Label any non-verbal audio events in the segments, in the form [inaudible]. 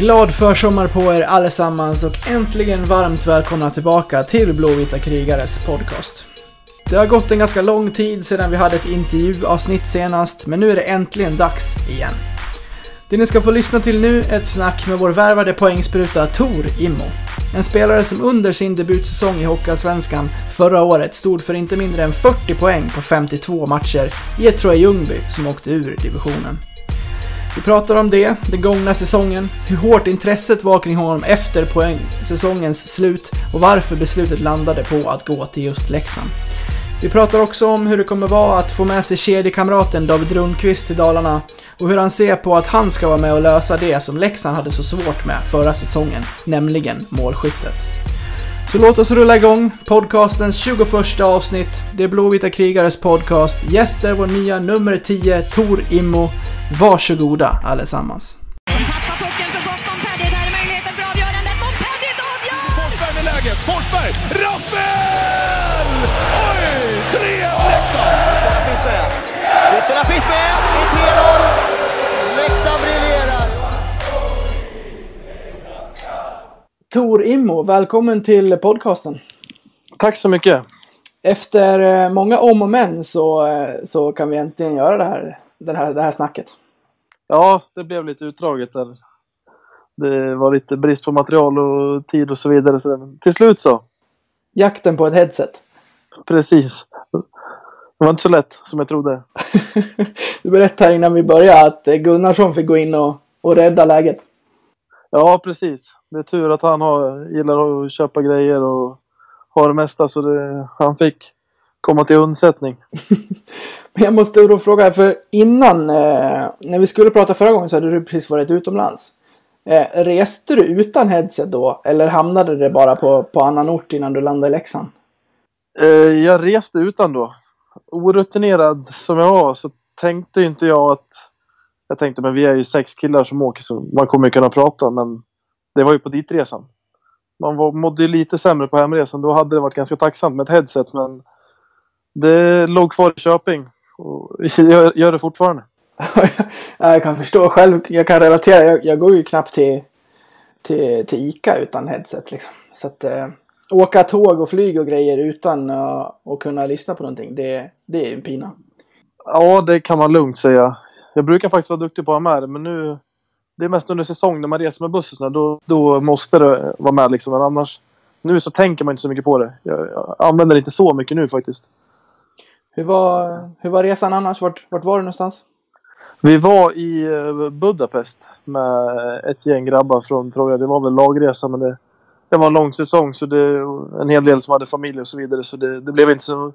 Glad försommar på er allesammans och äntligen varmt välkomna tillbaka till Blåvita krigares podcast. Det har gått en ganska lång tid sedan vi hade ett intervjuavsnitt senast, men nu är det äntligen dags igen. Det ni ska få lyssna till nu är ett snack med vår värvade poängspruta Tor Immo. En spelare som under sin debutsäsong i Hockeyallsvenskan förra året stod för inte mindre än 40 poäng på 52 matcher i ett Troja Ljungby som åkte ur divisionen. Vi pratar om det, den gångna säsongen, hur hårt intresset var kring honom efter poäng, säsongens slut och varför beslutet landade på att gå till just Leksand. Vi pratar också om hur det kommer vara att få med sig kedjekamraten David Rundqvist till Dalarna och hur han ser på att han ska vara med och lösa det som Leksand hade så svårt med förra säsongen, nämligen målskyttet. Så låt oss rulla igång podcastens 21 avsnitt. Det är Blåvita krigares podcast. Gäster vår nya nummer 10, Tor Immo. Varsågoda allesammans. Pucken för gott är möjligheten för avgör! Forsberg med läget. Forsberg! Rappel! Oj! 3-1 Leksand! Ytterna finns med. Ytterna finns med i 3-0. Tor Immo, välkommen till podcasten. Tack så mycket. Efter eh, många om och men så, eh, så kan vi äntligen göra det här, det här, det här snacket. Ja, det blev lite utdraget där. Det var lite brist på material och tid och så vidare. Så till slut så. Jakten på ett headset. Precis. Det var inte så lätt som jag trodde. [laughs] Du berättade innan vi började att eh, Gunnarsson fick gå in och, och rädda läget. Ja, precis. Det är tur att han har, gillar att köpa grejer och har det mesta så det, han fick komma till undsättning. [laughs] Men jag måste då fråga, för innan, eh, när vi skulle prata förra gången så hade du precis varit utomlands. Eh, reste du utan headset då? Eller hamnade det bara på, på annan ort innan du landade i Leksand? Eh, jag reste utan då. Orutinerad som jag var så tänkte inte jag att... Jag tänkte men vi är ju sex killar som åker så man kommer ju kunna prata men det var ju på ditresan. Man var, mådde ju lite sämre på hemresan. Då hade det varit ganska tacksamt med ett headset men det låg kvar i Köping och [laughs] gör, gör det fortfarande. [laughs] Ja, jag kan förstå själv, jag kan relatera. Jag, jag går ju knappt till, till, till Ica utan headset liksom. Så att eh, åka tåg och flyg och grejer utan uh, att kunna lyssna på någonting, det, det är en pina. Ja, det kan man lugnt säga. Jag brukar faktiskt vara duktig på att ha med det, men nu... Det är mest under säsong när man reser med buss och sådär, då, då måste det vara med liksom. Men annars... Nu så tänker man inte så mycket på det. Jag, jag använder det inte så mycket nu faktiskt. Hur var, hur var resan annars? Vart, vart var du någonstans? Vi var i eh, Budapest med ett gäng grabbar från Troja. Det var väl lagresa men det, det var en lång säsong så det en hel del som hade familj och så vidare så det, det blev inte så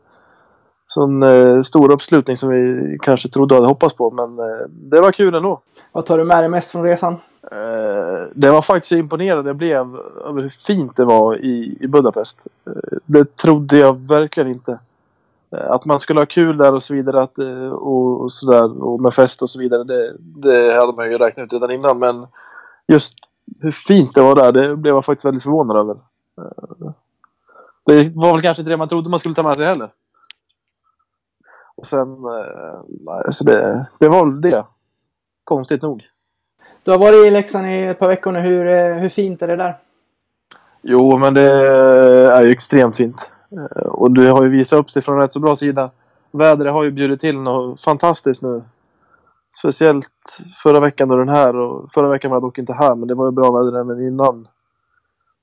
sån eh, stor uppslutning som vi kanske trodde och hade hoppats på men eh, det var kul ändå. Vad tar du med dig mest från resan? Eh, det var faktiskt så imponerad jag blev över hur fint det var i, i Budapest. Eh, det trodde jag verkligen inte. Eh, Att man skulle ha kul där och så vidare att, eh, och, och sådär och med fest och så vidare det, det hade man ju räknat ut redan innan men just hur fint det var där det blev jag faktiskt väldigt förvånad över. Det var väl kanske inte det man trodde man skulle ta med sig heller. Och sen, eh, så det, det var väl det. Konstigt nog. Du har varit i Leksand i ett par veckor nu. Hur, eh, hur fint är det där? Jo, men det är ju extremt fint. Eh, Och det har ju visat upp sig från rätt så bra sida. Vädret har ju bjudit till något fantastiskt nu. Speciellt förra veckan och den här. Och förra veckan var jag dock inte här, men det var ju bra väder även innan.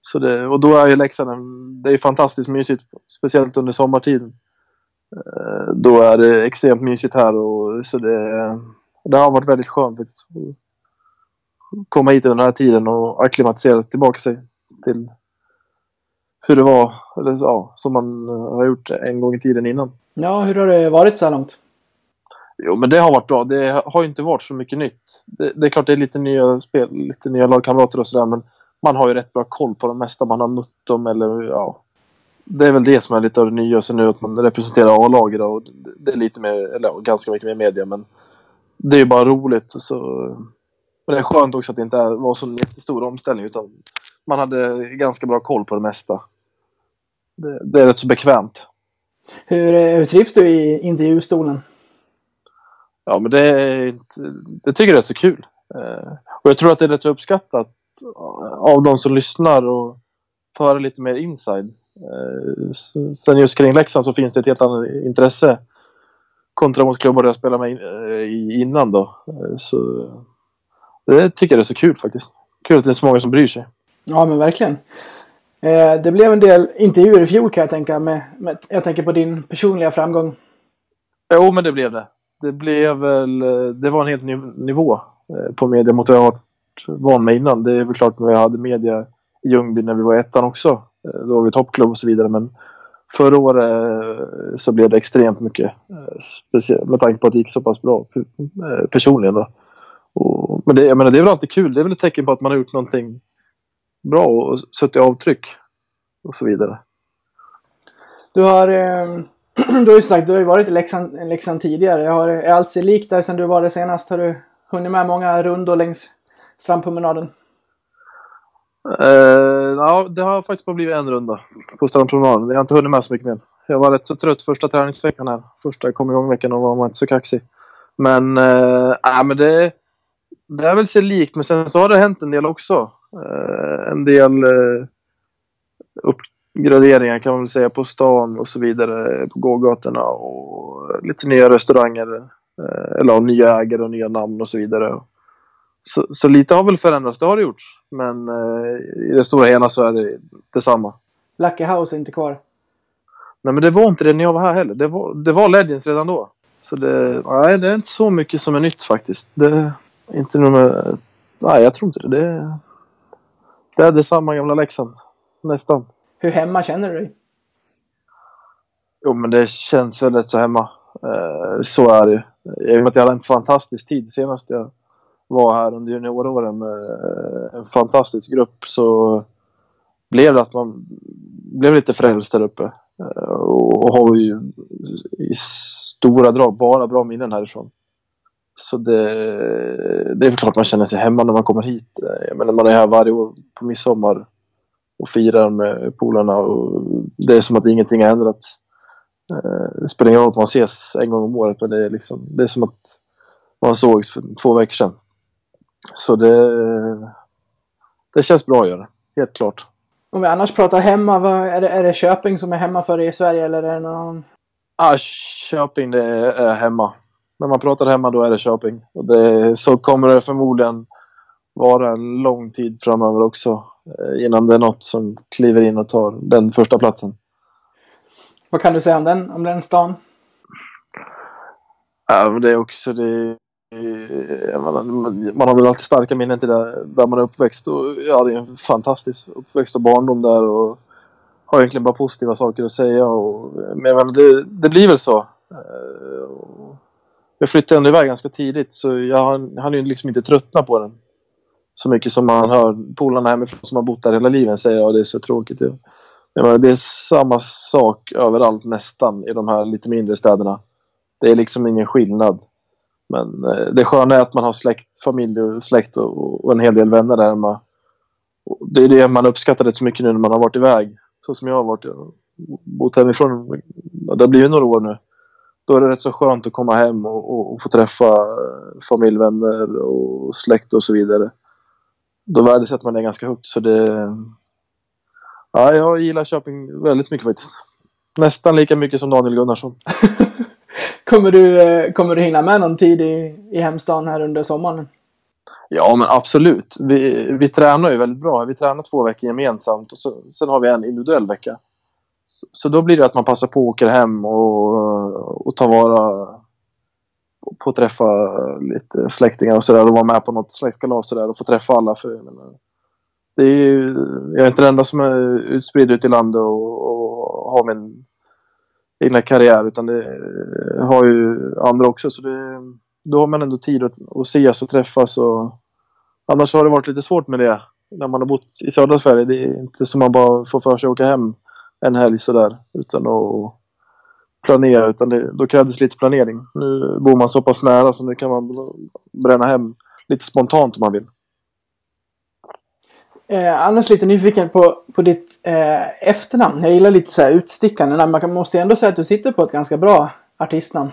Så det, och då är ju Leksand, det är fantastiskt mysigt. Speciellt under sommartiden. Eh, Då är det extremt mysigt här och så det, det har varit väldigt skönt att Komma hit under den här tiden och acklimatisera tillbaka sig till hur det var, eller ja, som man eh, har gjort en gång i tiden innan. Ja, hur har det varit så här långt? Jo, men det har varit bra. Det har ju inte varit så mycket nytt. Det, det är klart det är lite nya spel, lite nya lagkamrater och sådär, men man har ju rätt bra koll på de mesta. Man har mött dem eller ja. Det är väl det som är lite av det nya. Sen nu att man representerar A-laget och det- är lite mer, eller ganska mycket mer media, men det är ju bara roligt. Så, men det är skönt också att det inte var så en jättestor omställning utan man hade ganska bra koll på det mesta. Det, det är rätt så bekvämt. Hur, eh, hur trivs du i intervjustolen? Ja, men det, är det tycker jag är så kul. Eh, och jag tror att det är rätt så uppskattat av de som lyssnar och få höra lite mer inside. Eh, sen just kring Leksand så finns det ett helt annat intresse kontra mot klubbar jag spelar med eh, innan då. Eh, Så det tycker jag är så kul faktiskt. Kul att det är så många som bryr sig. Ja, men verkligen. Det blev en del intervjuer i fjol kan jag tänka. Med, med, jag tänker på din personliga framgång. Jo, men det blev det. Det blev väl... Det var en helt ny nivå på media mot vad jag varit van med innan. Det är väl klart när vi hade media i Ljungby när vi var ettan också. Eh, då var vi toppklubb och så vidare. Men förra året eh, så blev det extremt mycket. Eh, Speciellt med tanke på att det gick så pass bra personligen. Då. Och, men det, jag menar, det är väl alltid kul. Det är väl ett tecken på att man har gjort någonting bra och suttit avtryck och så vidare. Du har, eh, [clears throat] du har ju sagt, du har ju varit i Leksand, Leksand tidigare. Jag har, är allt sig likt där sedan du var där senast? Har du hunnit med många rundor längs strandpromenaden? Uh, ja, det har faktiskt bara blivit en runda på strandpromenaden. Jag har inte hunnit med så mycket mer. Jag var rätt så trött första träningsveckan här. Första kom igång-veckan och var man inte så kaxig. Men, uh, äh, men det, det är väl sig likt. Men sen så har det hänt en del också. Uh, en del uh, uppgraderingar kan man väl säga på stan och så vidare. På gågatorna och lite nya restauranger. Uh, eller nya ägare och nya namn och så vidare. Så, så lite har väl förändrats, det har det gjort. Men eh, i det stora hela så är det detsamma. Lucky House är inte kvar. Nej men det var inte det när jag var här heller. Det var, det var Legends redan då. Så det, nej, det är inte så mycket som är nytt faktiskt. Det inte nog med, Nej, jag tror inte det. Det, det är detsamma gamla Leksand. Nästan. Hur hemma känner du dig? Jo, men det känns väl rätt så hemma. Eh, så är det ju. Och med att jag hade en fantastisk tid senast jag var här under junioråren med eh, en fantastisk grupp så blev det att man blev lite frälst där uppe. Eh, och, och har ju i stora drag bara bra minnen härifrån. Så det, det är klart man känner sig hemma när man kommer hit. Eh, jag menar man är här varje år på midsommar och firar med polarna och det är som att ingenting har ändrats. Det spelar ingen roll att man ses en gång om året men det är, liksom, det är som att man sågs för två veckor sedan. Så det, det känns bra att göra, helt klart. Om vi annars pratar hemma, vad, är, det, är det Köping som är hemma för dig i Sverige eller är det någon... Ah, Köping, det är hemma. När man pratar hemma då är det Köping. Och det, så kommer det förmodligen vara en lång tid framöver också. eh, Innan det är något som kliver in och tar den första platsen. Vad kan du säga om den, om den stan? Ja, det är också det. Eh, man, Man har väl alltid starka minnen till där, där man är uppväxt. Och jag hade en fantastisk uppväxt och barndom där. Och har egentligen bara positiva saker att säga. Och, men menar, det, det blir väl så. Eh, jag flyttade ändå iväg ganska tidigt så jag hann ju liksom inte tröttna på den. Så mycket som man hör polarna hemifrån som har bott där hela livet säga att det är så tråkigt. Menar, det är samma sak överallt nästan i de här lite mindre städerna. Det är liksom ingen skillnad. Men eh, det sköna är att man har släkt, familj och släkt och, och en hel del vänner där hemma. Det är det man uppskattar rätt så mycket nu när man har varit iväg. Så som jag har varit. Jag bott hemifrån. Det har blivit några år nu. Då är det rätt så skönt att komma hem och, och, och få träffa eh, familj, vänner och släkt och så vidare. Då värdesätter man det ganska högt. Så det... Ja, jag gillar Köping väldigt mycket faktiskt. Nästan lika mycket som Daniel Gunnarsson. [laughs] Kommer du, eh, kommer du hinna med någon tid i, i hemstan här under sommaren? Ja, men absolut. Vi, vi tränar ju väldigt bra. Vi tränar två veckor gemensamt och så, sen har vi en individuell vecka. Så, så då blir det att man passar på och åker hem och, och tar vara på att träffa lite släktingar och sådär och vara med på något släktkalas och, där och få träffa alla. För, jag, det är ju, jag är inte den enda som är utspridd ute i landet och, och har min egna karriär utan det eh, har ju andra också. Så det, då har man ändå tid att, att ses och träffas. Och, annars har det varit lite svårt med det när man har bott i södra Sverige. Det är inte som man bara får för sig att åka hem en helg sådär utan att planera. Utan det, då krävdes lite planering. Nu bor man så pass nära så nu kan man bränna hem lite spontant om man vill. Eh, annars lite nyfiken på, på ditt eh, efternamn. Jag gillar lite så här utstickande namn. Man kan- måste ändå säga att du sitter på ett ganska bra artistnamn.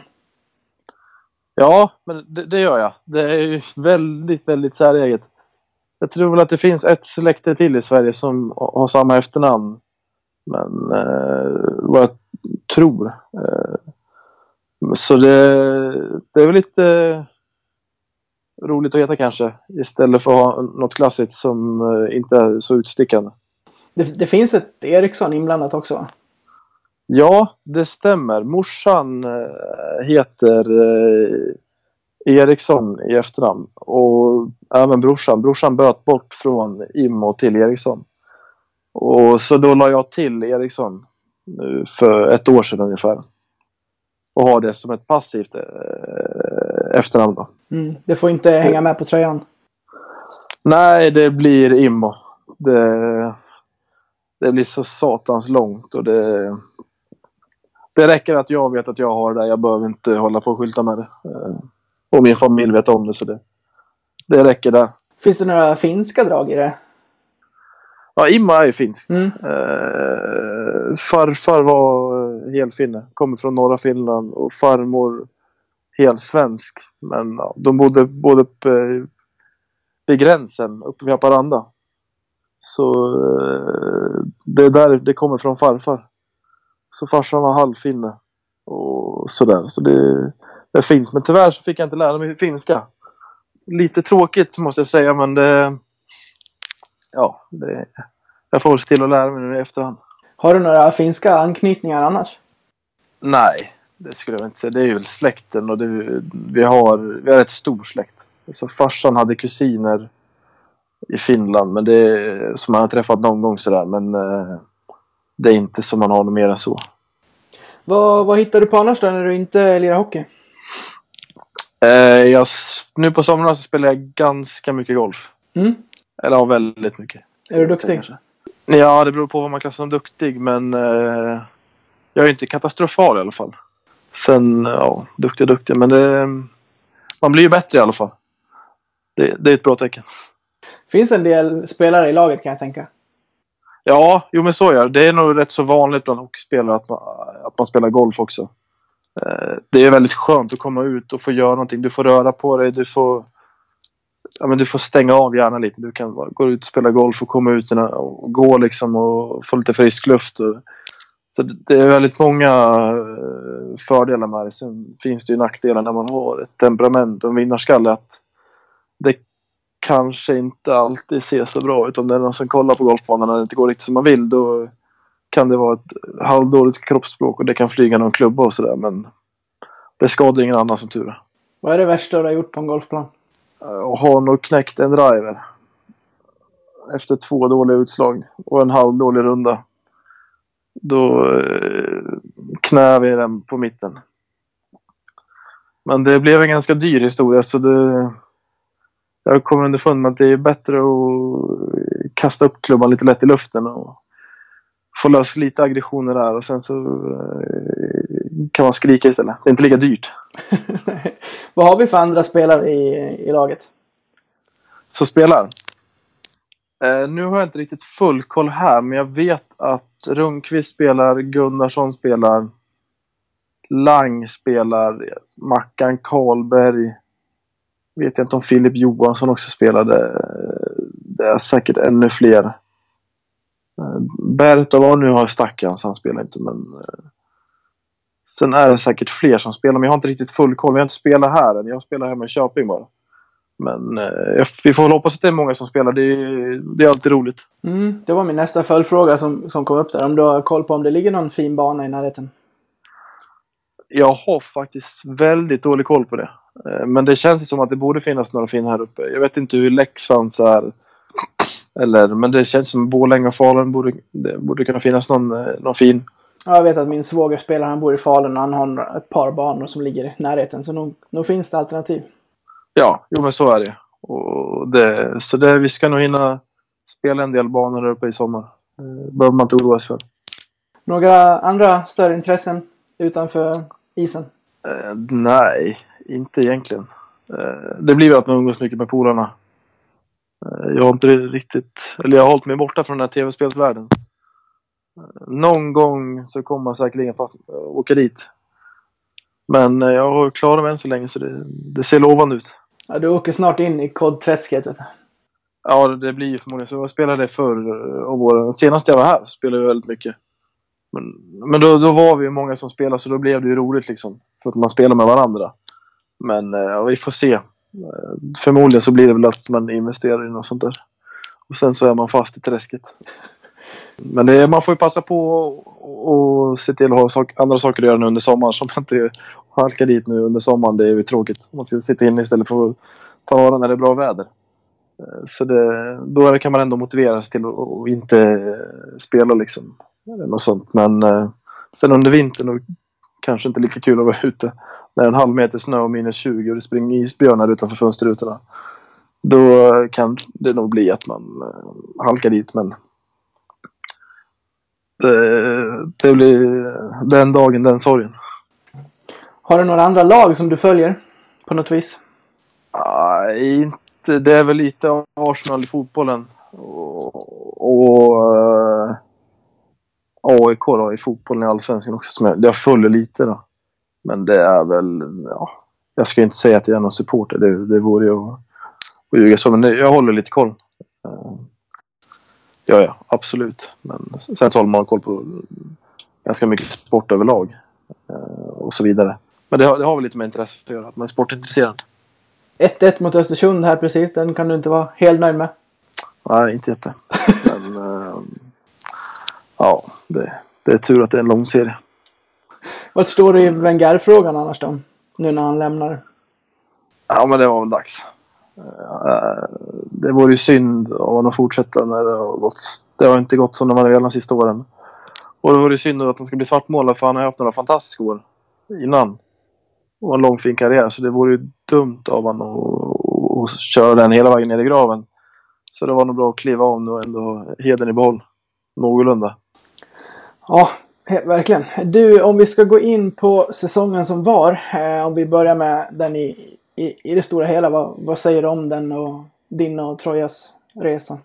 Ja, men det, det gör jag. Det är ju väldigt, väldigt säreget. Jag tror väl att det finns ett släkte till i Sverige som har samma efternamn. Men eh, vad jag tror. Eh, så det, det är väl lite roligt att veta kanske. Istället för att ha något klassiskt som eh, inte är så utstickande. Det, det finns ett Eriksson inblandat också va? Ja, det stämmer. Morsan eh, heter eh, Eriksson i efternamn. Och även brorsan. Brorsan böt bort från Immo till Eriksson. Och så då la jag till Eriksson för ett år sedan ungefär. Och har det som ett passivt eh, efternamn då. Mm. Det får inte hänga med på tröjan. Nej, det blir Immo. Det, det blir så satans långt och det... Det räcker att jag vet att jag har det. Jag behöver inte hålla på och skylta med det. Eh, Och min familj vet om det så det, det räcker där. Finns det några finska drag i det? Ja, Immo är ju finsk. Mm. Eh, farfar var helfinne. Kommer från norra Finland och farmor helt svensk. Men ja, de bodde både uppe eh, vid gränsen, uppe vid Haparanda. Så eh, det är där det kommer från farfar. Så farsan var halvfinne. Och sådär. Så det, det finns. Men tyvärr så fick jag inte lära mig finska. Lite tråkigt måste jag säga men det... Ja, det, jag får se till att lära mig nu i efterhand. Har du några finska anknytningar annars? Nej, det skulle jag inte säga. Det är väl släkten och det, vi har, vi har ett stor släkt. Så farsan hade kusiner i Finland men det, som han har träffat någon gång sådär. Men eh, det är inte som man har något mer än så. Vad, vad hittar du på annars då när du inte lirar hockey? Eh, jag, nu på somrarna så spelar jag ganska mycket golf. Mm. Eller ja, väldigt mycket. Är du duktig? Kanske. Ja, det beror på vad man klassar som duktig men eh, jag är inte katastrofal i alla fall. Sen, ja, duktig duktig men det, man blir ju bättre i alla fall. Det, det är ett bra tecken. Finns en del spelare i laget kan jag tänka. Ja, jo men så är det. Det är nog rätt så vanligt bland hockeyspelare att man, att man spelar golf också. Eh, Det är väldigt skönt att komma ut och få göra någonting. Du får röra på dig, du får, ja, men du får stänga av hjärnan lite. Du kan gå ut och spela golf och komma ut och gå liksom och få lite frisk luft. Och, så det är väldigt många eh, fördelar med det. Sen finns det ju nackdelar när man har ett temperament och en vinnarskalle. Att det kanske inte alltid ser så bra ut. Om det är någon som kollar på golfbanan när det inte går riktigt som man vill då kan det vara ett halvdåligt kroppsspråk och det kan flyga någon klubba och sådär men det skadar ingen annan som tur är. Vad är det värsta du har gjort på en golfplan? Eh, och har nog knäckt en driver efter två dåliga utslag och en halvdålig runda. Då eh, knäar vi den på mitten. Men det blev en ganska dyr historia så det... Jag kommer underfund med att det är bättre att kasta upp klubban lite lätt i luften och få lös lite aggressioner där och sen så eh, kan man skrika istället. Det är inte lika dyrt. [laughs] Vad har vi för andra spelare i, i laget? som spelar. Eh, nu har jag inte riktigt full koll här, men jag vet att Rundqvist spelar, Gunnarsson spelar, Lang spelar, Mackan Karlberg. Vet jag inte om Filip Johansson också spelade. Eh, det är säkert ännu fler. Eh, Bertov nu har stackarn så han spelar inte, men eh, Sen är det säkert fler som spelar, men jag har inte riktigt full koll. Jag har inte spelat här än. Jag spelar hemma i Köping bara. Men eh, vi får väl hoppas att det är många som spelar. Det är, det är alltid roligt. Mm, det var min nästa följdfråga som, som kom upp där. Om du har koll på om det ligger någon fin bana i närheten? Jag har faktiskt väldigt dålig koll på det. Eh, Men det känns som att det borde finnas några fina här uppe. Jag vet inte hur Leksands är. Eller, men det känns som Borlänge och Falun borde, det borde kunna finnas någon, eh, någon fin. Ja, jag vet att min svåger spelar, han bor i Falun och han har ett par banor som ligger i närheten. Så nog, nog finns det alternativ. Ja, jo men så är det. Och det så det, vi ska nog hinna spela en del banor där uppe i sommar. Eh, behöver man inte oroa sig för. Några andra större intressen utanför isen? Eh, nej, inte egentligen. Eh, det blir väl att man umgås mycket med polarna. Eh, jag har inte riktigt, eller jag har hållit mig borta från den här tv-spelsvärlden. Eh, någon gång så kommer man säkerligen fast, eh, åka dit. Men eh, jag har klarat mig än så länge så det, det ser lovande ut. Ja, du åker snart in i kodträsket. Ja, det blir ju förmodligen så. Jag spelade förr om åren. Senast jag var här spelade jag väldigt mycket. Men, men då, då var vi många som spelade så då blev det ju roligt liksom. För att man spelar med varandra. Men eh, ja, vi får se. Eh, Förmodligen så blir det väl att man investerar i något sånt där. Och sen så är man fast i träsket. Men det, man får ju passa på och, och se till att ha sak, andra saker att göra nu under sommaren. Så man inte halkar dit nu under sommaren. Det är ju tråkigt. Man ska sitta inne istället för att ta vara när det är bra väder. Eh, så det, då kan man ändå motiveras till att inte spela liksom. Eller Något sånt. Men eh, sen under vintern och kanske inte lika kul att vara ute. När det är en halv meter snö och minus 20 och det springer isbjörnar utanför fönsterrutorna. Då kan det nog bli att man eh, halkar dit men det, det blir den dagen, den sorgen. Har du några andra lag som du följer? På något vis? Nej, inte. Det är väl lite Arsenal i fotbollen. Och, och eh, AIK då, i fotbollen i Allsvenskan också. Som jag, jag följer lite då. Men det är väl, ja. Jag ska inte säga att jag är någon supporter. Det, det vore ju att, att ljuga så. Men jag håller lite koll. Ja, ja, absolut. Men sen så håller man koll på ganska mycket sport överlag. eh, Och så vidare. Men det har, det har väl lite med intresse att göra, att man är sportintresserad. 1-1 mot Östersund här precis. Den kan du inte vara helt nöjd med. Nej, inte jätte. Men [laughs] ehm, ja, det, det är tur att det är en lång serie. Vad står det i Wenger-frågan annars då? Nu när han lämnar. Ja, men det var väl dags. Eh, det vore ju synd om han fortsätter fortsätta när det har gått. Det har inte gått som de hade velat de sista åren. Och det vore ju synd att han ska bli svartmålad för han har haft några fantastiska år innan. Och en lång fin karriär. Så det vore ju dumt av honom att, köra den hela vägen ner i graven. Så det var nog bra att kliva av nu och ändå ha hedern i behåll. Någorlunda. Ja, verkligen. Du, om vi ska gå in på säsongen som var. Eh, om vi börjar med den i, i, i det stora hela. Vad, vad säger du om den och din och Trojas resa?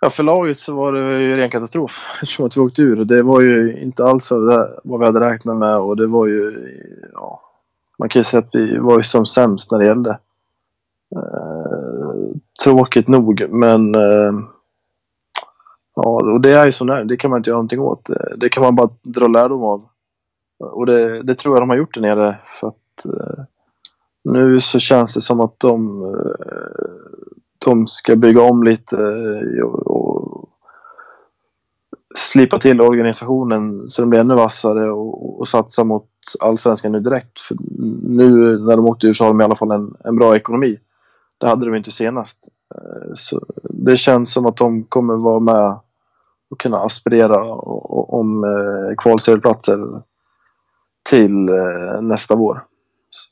Ja, för laget så var det ju ren katastrof [laughs] eftersom att vi åkte ur. Det var ju inte alls vad vi- hade räknat med och det var ju... Ja, man kan ju säga att vi var ju som sämst när det gällde. Eh, tråkigt nog, men... Eh, ja, och det är ju så där. Det kan man inte göra någonting åt. Eh, det kan man bara dra lärdom av. Och det, det tror jag de har gjort där nere för att... Eh, nu så känns det som att de... Eh, de ska bygga om lite eh, och, och slipa till organisationen så den blir ännu vassare och, och satsa mot allsvenskan nu direkt. För nu när de åkte ur så har de i alla fall en, en bra ekonomi. Det hade de inte senast. Eh, så det känns som att de kommer vara med och kunna aspirera om kvalserieplatser till nästa vår.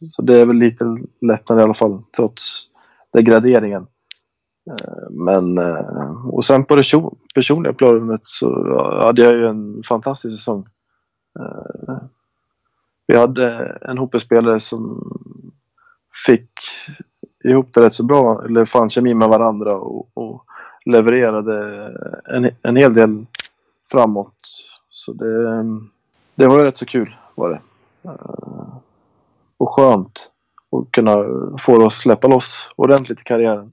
Så det är väl lite lättare i alla fall trots degraderingen. Eh, men, eh, och sen på det personliga planet så hade jag ju en fantastisk säsong. Eh, vi hade en hop spelare som fick ihop det rätt så bra, eller fann kemi med varandra och, och levererade en, en hel del framåt. Så det, det var ju rätt så kul var det. Och skönt att kunna få det att släppa loss ordentligt i karriären.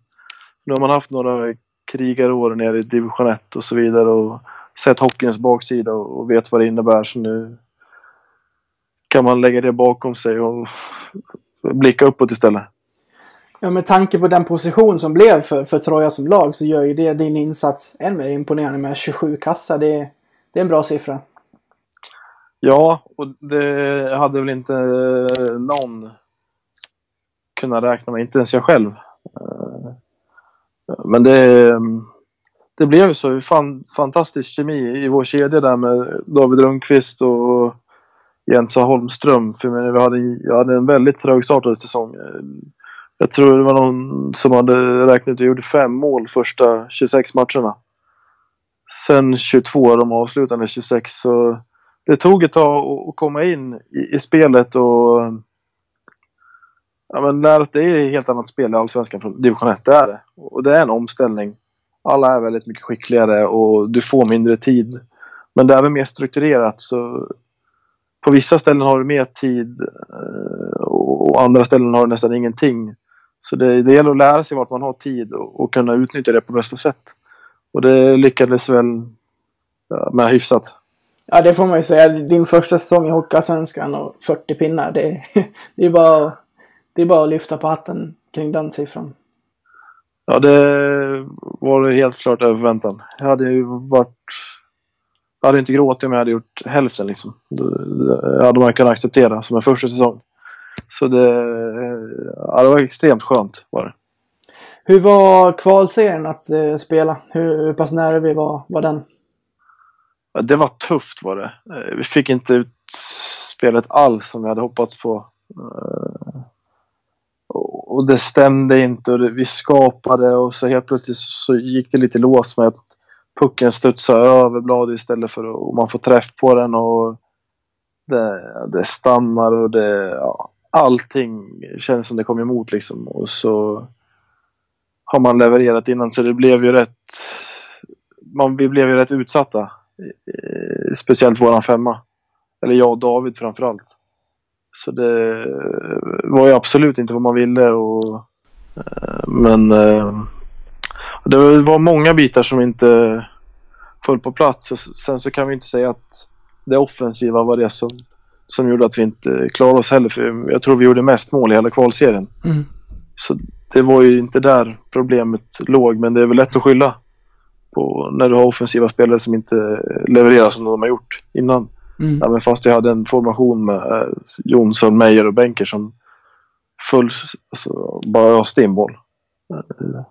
Nu har man haft några krigarår nere i division 1 och så vidare och sett hockeyns baksida och och vet vad det innebär. Så nu kan man lägga det bakom sig och blicka uppåt istället. Ja, med tanke på den position som blev för, för Troja som lag så gör ju det din insats än mer imponerande med 27 kassar. Det, det är en bra siffra. Ja, och det hade väl inte eh, någon kunnat räkna med, inte ens jag själv. Eh, men det, mm, det blev ju så. Fan, fantastisk kemi i vår kedja där med David Rundqvist och Jens Holmström. För jag, vi hade, jag hade en väldigt trögstartad säsong. Jag tror det var någon som hade räknat och gjorde fem mål första 26 matcherna. Sen 22 de avslutande 26 så det tog ett tag att- komma in i, i spelet och ja, men lära det är ett helt annat spel i Allsvenskan från division 1. Det är det. Och det är en omställning. Alla är väldigt mycket skickligare och du får mindre tid. Men det är väl mer strukturerat så på vissa ställen har du mer tid eh, och andra ställen har du nästan ingenting. Så det, det gäller att lära sig vart man har tid och, och kunna utnyttja det på bästa sätt. Och det lyckades väl med hyfsat. Ja, det får man ju säga. Din första säsong i Hockeyallsvenskan och 40 pinnar. Det, [laughs] det, är bara, det är bara att lyfta på hatten kring den siffran. Ja, det var helt klart över förväntan. Jag hade ju varit... Jag hade inte gråtit om jag hade gjort hälften liksom. Det hade man kunnat acceptera som en första säsong. Så det, ja, det var extremt skönt var det. Hur var kvalserien att eh, spela? Hur, hur pass nära vi var, var den? Det var tufft var det. Eh, vi fick inte ut spelet alls som vi hade hoppats på. Eh, och det stämde inte och vi skapade och så helt plötsligt så gick det lite lås med att pucken studsade över bladet istället för att man får träff på den och det, det stannar och det, ja, allting känns som det kom emot liksom och så har man levererat innan så det blev ju rätt man, vi blev ju rätt utsatta speciellt våran femma eller jag och David framförallt så det var ju absolut inte vad man ville och eh, men eh, det var många bitar som inte föll på plats och sen så kan vi inte säga att det offensiva var det som, som gjorde att vi inte klarade oss heller för jag tror vi gjorde mest mål i hela kvalserien. Mm. Så det var ju inte där problemet låg men det är väl lätt att skylla på när du har offensiva spelare som inte levererar som de har gjort innan. Mm. Även fast jag hade en formation med eh, Jonsson, Meyer och Benker som full, alltså, bara öste in boll. Eh,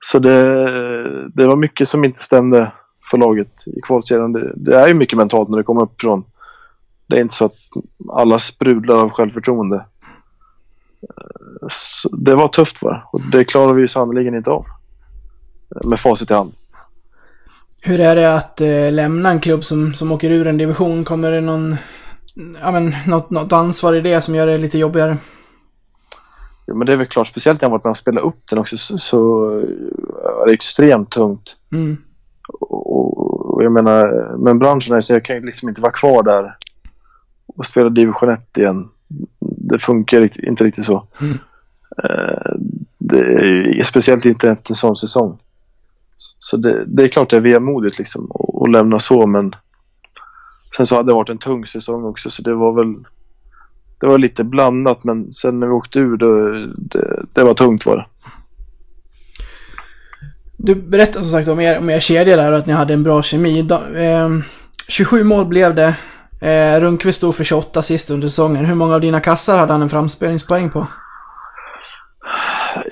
Så det, det var mycket som inte stämde för laget i kvalserien. Det, det är ju mycket mentalt när det kommer uppifrån. Det är inte så att alla sprudlar av självförtroende. Eh, Så det var tufft va? och det klarar vi ju sannerligen inte av. Med facit i hand. Hur är det att eh, lämna en klubb som, som åker ur en division? Kommer det någon, ja men, något, något ansvar i det som gör det lite jobbigare? Jo, men det är väl klart, speciellt när och spelat upp den också så, så är det extremt tungt. Mm. Och, och jag menar, men branschen är så jag kan ju liksom inte vara kvar där och spela division 1 igen. Det funkar inte riktigt så. Mm. Eh, Det är speciellt inte efter en sån säsong. Så det, det är klart det är vemodigt liksom att lämna så men sen så hade det varit en tung säsong också så det var väl det var lite blandat men sen när vi åkte ur då, det, det var tungt var det. Du berättade som sagt om er, om er kedja där och att ni hade en bra kemi. Da, eh, 27 mål blev det. Eh, Rundqvist stod för 28 sist under säsongen. Hur många av dina kassar hade han en framspelningspoäng på?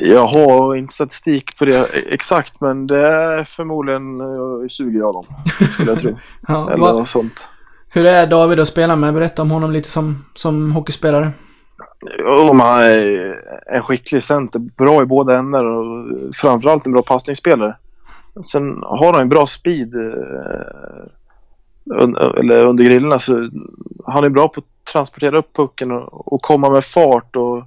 Jag har inte statistik på det exakt men det är förmodligen eh, 20 av dem skulle jag tro. [laughs] Ja, Eller vad, sånt. hur är David att spela med? Berätta om honom lite som, som hockeyspelare. Jo, han är en skicklig center. Bra i båda ändar och framförallt en bra passningsspelare. Sen har han en bra speed eh, eller under grillorna. Så han är bra på att transportera upp pucken och komma med fart. Och,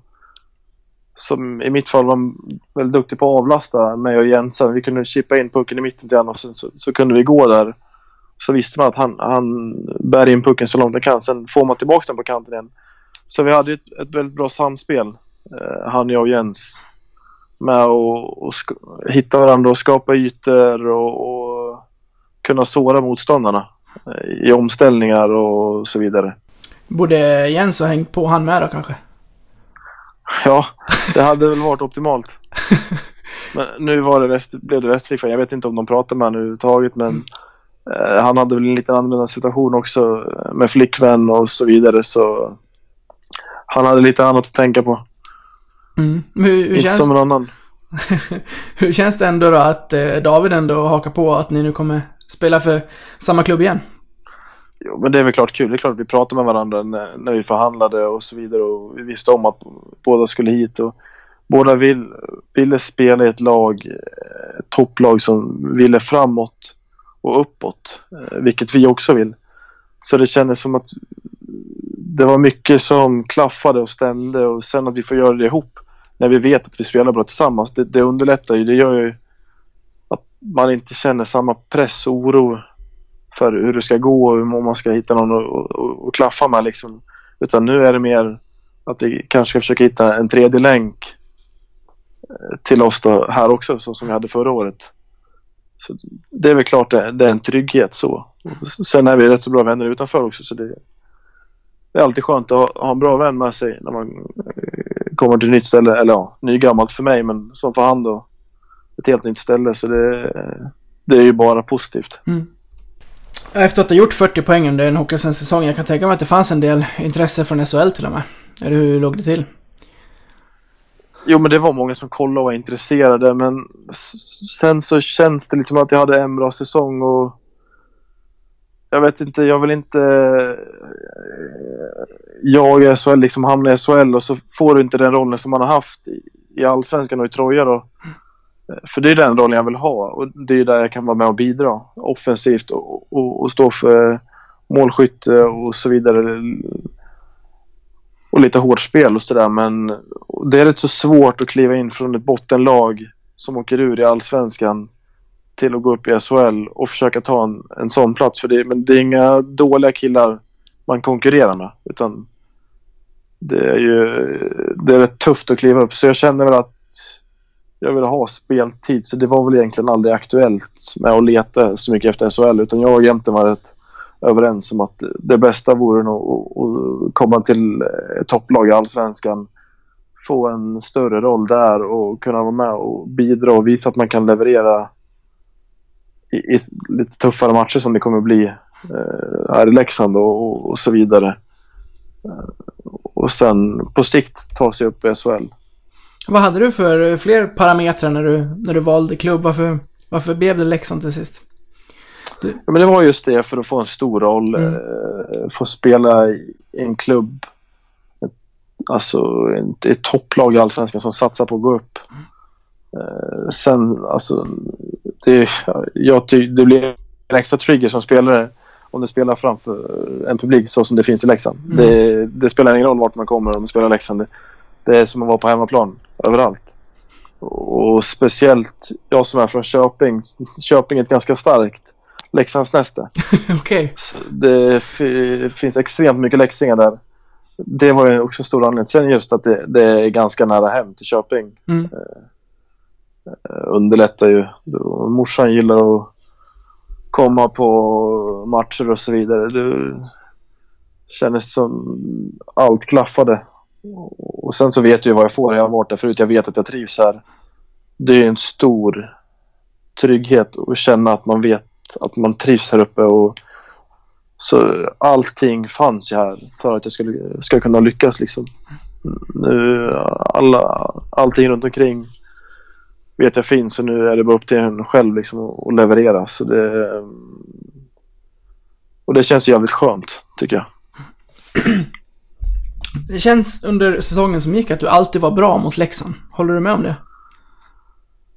som i mitt fall var väldigt duktig på att avlasta mig och Jensen. Vi kunde chippa in pucken i mitten till honom och sen så, så kunde vi gå där. Så visste man att han, han bär in pucken så långt han kan. Sen får man tillbaka den på kanten igen. Så vi hade ett, ett väldigt bra samspel, eh, han, jag och Jens. Med att och hitta varandra och skapa ytor och, och kunna såra motståndarna eh, i omställningar och så vidare. Borde Jens ha hängt på han med då kanske? [laughs] Ja, det hade väl varit optimalt. Men nu var det rest, blev det Västervik. Jag vet inte om de pratade med honom överhuvudtaget men eh, han hade väl en liten annorlunda situation också eh, med flickvän och så vidare så han hade lite annat att tänka på. Mm. Hur, hur, Inte känns, som en annan. [laughs] hur känns det ändå då att eh, David ändå hakar på att ni nu kommer spela för samma klubb igen? Jo, men det är väl klart kul. Det är klart att vi pratade med varandra när, när vi förhandlade och så vidare. Och vi visste om att båda skulle hit. Och båda vill, ville spela i ett lag, ett topplag som ville framåt och uppåt. Eh, vilket vi också vill. Så det kändes som att det var mycket som klaffade och stämde och sen att vi får göra det ihop när vi vet att vi spelar bra tillsammans. Det, det underlättar ju. Det gör ju att man inte känner samma press och oro för hur det ska gå och om man ska hitta någon att- klaffa med liksom. Utan nu är det mer att vi kanske ska försöka hitta en tredje länk eh, till oss då, här också, så som vi hade förra året. Så det är väl klart det, det är en trygghet så. Sen är vi rätt så bra vänner utanför också så det, det är alltid skönt att ha, ha en bra vän med sig när man eh, kommer till ett nytt ställe. Eller ja, nygammalt för mig men som för han då. Ett helt nytt ställe så det, det är ju bara positivt. Efter att ha gjort 40 poäng under en Hockeyallsvensk-säsong, jag kan tänka mig att det fanns en del intresse från SHL till och med. Eller hur låg det till? Jo men det var många som kollade och var intresserade men sen så känns det lite som att jag hade en bra säsong och jag vet inte, jag vill inte jag i SHL liksom hamna i SHL och så får du inte den rollen som man har haft i, Allsvenskan och i Troja då. Eh, Eh, för det är den rollen jag vill ha och det är där jag kan vara med och bidra offensivt och, och, och stå för målskytte och så vidare. Och lite hårt spel och sådär men det är rätt så svårt att kliva in från ett bottenlag som åker ur i Allsvenskan till att gå upp i SHL och försöka ta en, en sån plats. För det, men det är inga dåliga killar man konkurrerar med. Utan det är ju det är rätt tufft att kliva upp. Så jag känner väl att jag ville ha speltid. Så det var väl egentligen aldrig aktuellt med att leta så mycket efter SHL. Utan jag och Jämten var rätt överens om att det bästa vore nog att- komma till topplag i Allsvenskan. Få en större roll där och kunna vara med och bidra och visa att man kan leverera i, i lite tuffare matcher som det kommer bli eh, här i Leksand och, och, och så vidare. Eh, och sen på sikt ta sig upp i SHL. Vad hade du för fler parametrar när du, när du valde klubb? Varför, varför blev det Leksand till sist? Ja, men det var just det för att få en stor roll. Mm. Eh, få spela i en klubb. Ett, alltså ett, ett topplag i Allsvenskan som satsar på att gå upp. Eh, sen alltså. Det, jag det blir en extra trigger som spelare om du spelar framför en publik så som det finns i Leksand. Mm. Det, det spelar ingen roll vart man kommer om man spelar i Leksand. Det, det är som att vara på hemmaplan överallt. Och speciellt jag som är från Köping. Köping är ett ganska starkt Leksandsnäste. [laughs] Okej. Så Det fi- finns extremt mycket leksingar där. Det var ju också en stor anledning. Sen just att det, det är ganska nära hem till Köping. Mm. Eh, underlättar ju. Då- Morsan gillar att komma på matcher och så vidare. Det kändes som allt klaffade. Och sen så vet jag ju vad jag får. Jag har varit där förut. Jag vet att jag trivs här. Det är en stor trygghet att känna att man vet att man trivs här uppe. Och så allting fanns ju här för att jag skulle, skulle kunna lyckas liksom. Nu, alla, allting runt omkring vet jag finns och nu är det bara upp till en själv liksom att- att leverera. Så det, och det känns jävligt skönt tycker jag. [clears throat] Det känns under säsongen som gick att du alltid var bra mot Leksand. Håller du med om det?